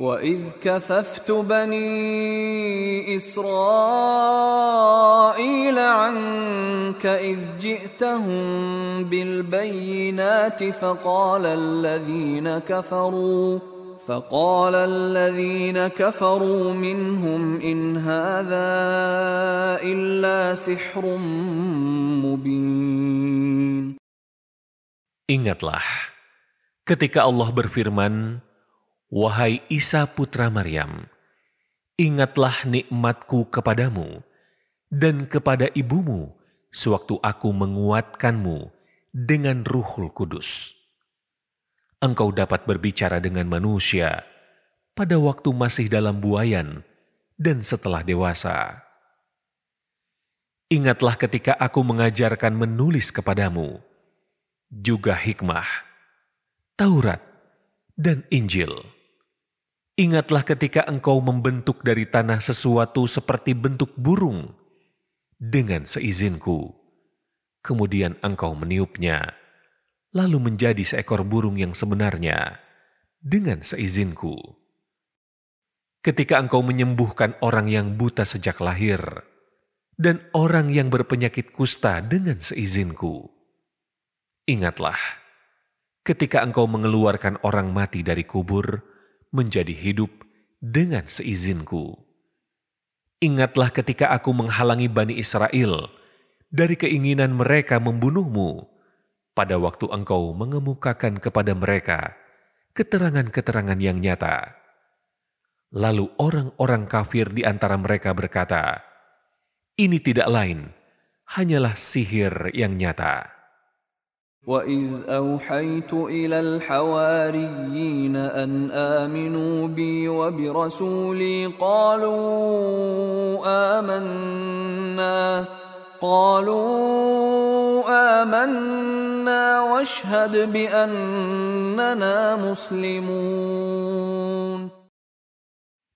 وإذ كففت بني إسرائيل عنك إذ جئتهم بالبينات فقال الذين كفروا فقال الذين كفروا منهم إن هذا إلا سحر مبين.
Ingatlah, ketika Allah berfirman, Wahai Isa putra Maryam, ingatlah nikmatku kepadamu dan kepada ibumu sewaktu aku menguatkanmu dengan ruhul kudus. Engkau dapat berbicara dengan manusia pada waktu masih dalam buayan dan setelah dewasa. Ingatlah ketika aku mengajarkan menulis kepadamu, juga hikmah, Taurat, dan Injil. Ingatlah ketika engkau membentuk dari tanah sesuatu seperti bentuk burung dengan seizinku. Kemudian engkau meniupnya, lalu menjadi seekor burung yang sebenarnya dengan seizinku. Ketika engkau menyembuhkan orang yang buta sejak lahir dan orang yang berpenyakit kusta dengan seizinku. Ingatlah, ketika engkau mengeluarkan orang mati dari kubur, menjadi hidup dengan seizinku. Ingatlah ketika aku menghalangi Bani Israel dari keinginan mereka membunuhmu pada waktu engkau mengemukakan kepada mereka keterangan-keterangan yang nyata. Lalu orang-orang kafir di antara mereka berkata, ini tidak lain, hanyalah sihir yang nyata.
وإذ أوحيت إلى الحواريين أن آمنوا بي وبرسولي قالوا آمنا قالوا آمنا واشهد بأننا مسلمون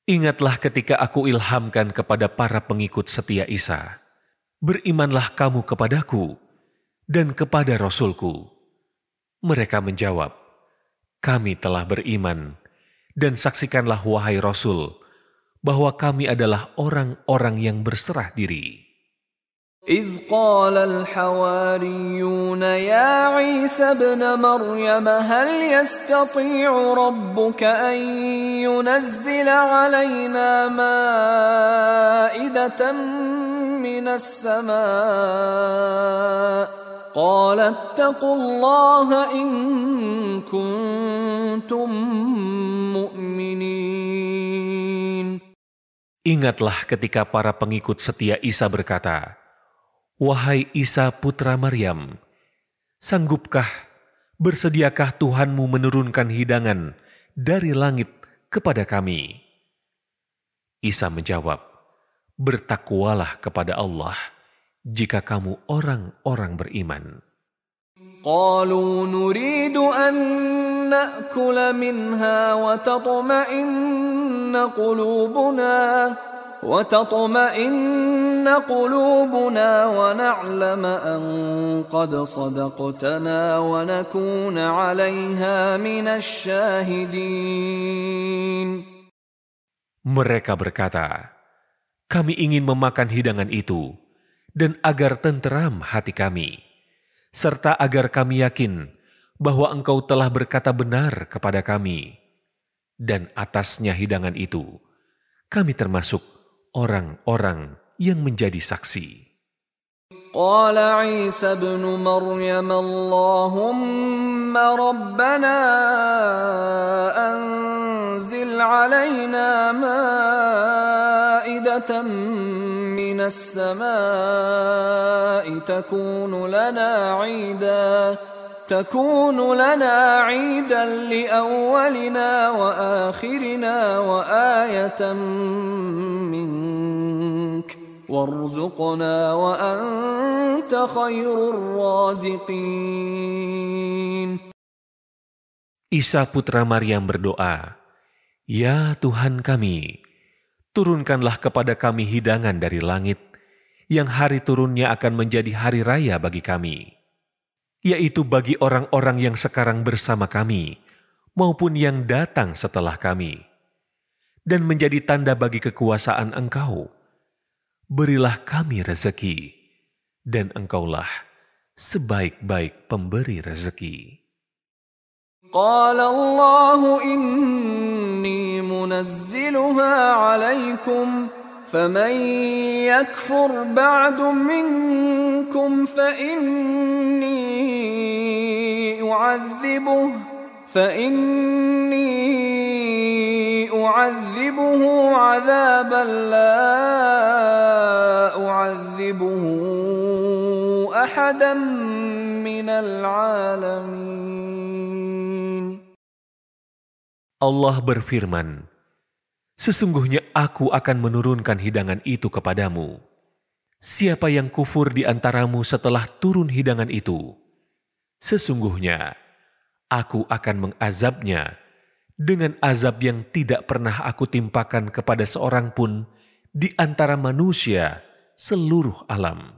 Ingatlah ketika aku ilhamkan kepada para pengikut setia Isa, berimanlah kamu kepadaku dan kepada Rasulku. Mereka menjawab, kami telah beriman, dan saksikanlah wahai Rasul, bahwa kami adalah orang-orang yang berserah diri.
إذ قال الحواريون يا عيسى ابن مريم هل يستطيع ربك أن ينزل علينا مائدة من السماء قال اتقوا الله إن كنتم مؤمنين
Ingatlah ketika para pengikut setia Isa berkata, Wahai Isa putra Maryam, sanggupkah, bersediakah Tuhanmu menurunkan hidangan dari langit kepada kami? Isa menjawab, Bertakwalah kepada Allah, jika kamu orang-orang beriman.
قالوا نريد أن نأكل منها وتطمئن قلوبنا وتطمئن قلوبنا ونعلم أن قد صدقتنا ونكون عليها من الشاهدين
Mereka berkata, kami ingin memakan hidangan itu, dan agar tenteram hati kami, serta agar kami yakin bahwa Engkau telah berkata benar kepada kami, dan atasnya hidangan itu kami termasuk orang-orang yang menjadi saksi.
قال عيسى ابن مريم اللهم ربنا انزل علينا مائده من السماء تكون لنا عيدا تكون لنا عيدا لاولنا واخرنا وايه منك وارزقنا وأنت خير الرازقين
Isa putra Maryam berdoa, Ya Tuhan kami, turunkanlah kepada kami hidangan dari langit, yang hari turunnya akan menjadi hari raya bagi kami, yaitu bagi orang-orang yang sekarang bersama kami, maupun yang datang setelah kami, dan menjadi tanda bagi kekuasaan Engkau, berilah kami rezeki, dan engkaulah sebaik-baik pemberi rezeki.
قال الله إني منزلها عليكم فمن يكفر بعد منكم فإني أعذبه فإني أعذبه عذابا لا أعذبه أحدا من العالمين.
Allah berfirman, Sesungguhnya aku akan menurunkan hidangan itu kepadamu. Siapa yang kufur di antaramu setelah turun hidangan itu, sesungguhnya aku akan mengazabnya dengan azab yang tidak pernah aku timpakan kepada seorang pun di antara manusia seluruh alam.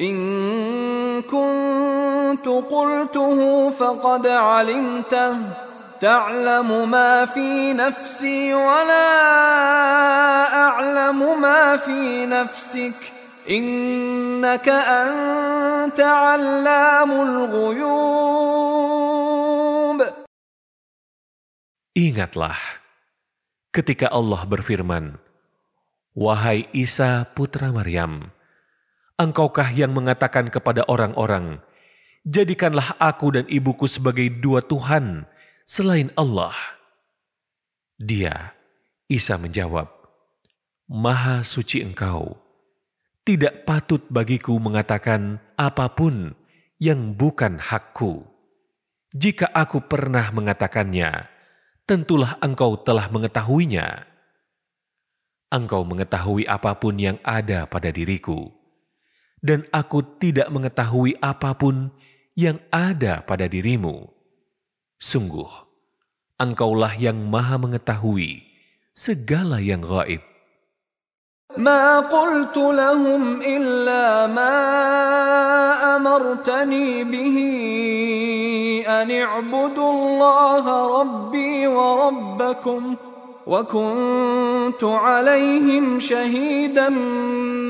إن كنت قلته فقد علمته. تعلم ما في نفسي ولا أعلم ما في نفسك. إنك أنت علام الغيوب.
Ingatlah ketika Allah berfirman, Wahai Isa putra Maryam, engkaukah yang mengatakan kepada orang-orang, Jadikanlah aku dan ibuku sebagai dua Tuhan selain Allah. Dia, Isa menjawab, Maha suci engkau. Tidak patut bagiku mengatakan apa pun yang bukan hakku. Jika aku pernah mengatakannya, tentulah engkau telah mengetahuinya. Engkau mengetahui apa pun yang ada pada diriku dan aku tidak mengetahui apapun yang ada pada dirimu. Sungguh, engkaulah yang maha mengetahui segala yang gaib.
ما قلت لهم إلا ما أمرتني به أن اعبدوا الله ربي وربكم وكنت عليهم شهيدا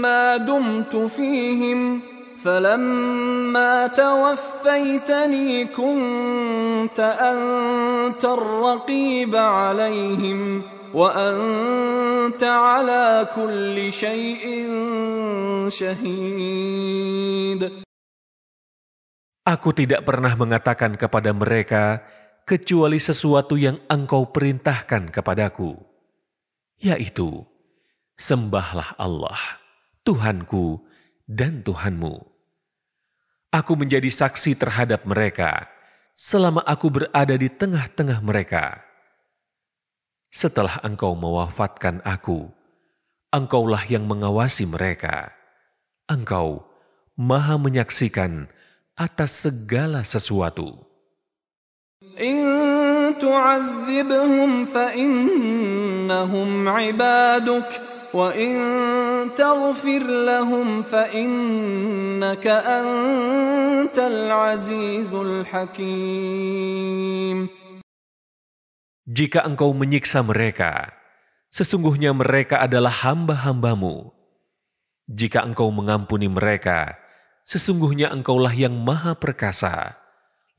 ما دمت فيهم فلما توفيتني كنت أنت الرقيب عليهم وأنت على كل شيء شهيد.
Aku tidak pernah mengatakan kepada mereka kecuali sesuatu yang engkau perintahkan kepadaku, yaitu sembahlah Allah, Tuhanku dan Tuhanmu. Aku menjadi saksi terhadap mereka selama aku berada di tengah-tengah mereka. Setelah engkau mewafatkan aku, engkaulah yang mengawasi mereka. Engkau maha menyaksikan atas segala sesuatu.
إن تعذبهم فإنهم عبادك وإن تغفر لهم فإنك أنت العزيز الحكيم
Jika engkau menyiksa mereka, sesungguhnya mereka adalah hamba-hambamu. Jika engkau mengampuni mereka, sesungguhnya engkaulah yang maha perkasa,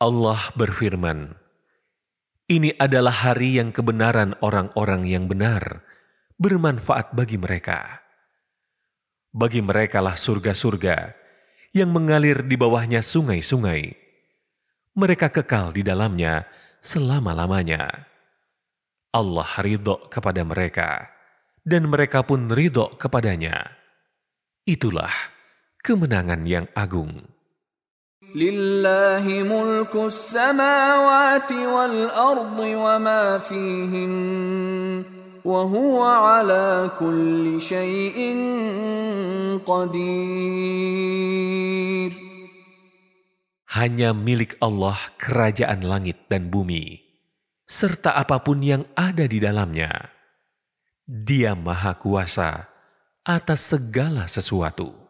Allah berfirman, Ini adalah hari yang kebenaran orang-orang yang benar, bermanfaat bagi mereka. Bagi merekalah surga-surga yang mengalir di bawahnya sungai-sungai. Mereka kekal di dalamnya selama-lamanya. Allah ridho kepada mereka, dan mereka pun ridho kepadanya. Itulah kemenangan yang agung.
Lillahi mulku samawati wal ardi wa ma fihin wa huwa ala kulli shayin qadir.
Hanya milik Allah kerajaan langit dan bumi, serta apa pun yang ada di dalamnya. Dia maha kuasa atas segala sesuatu.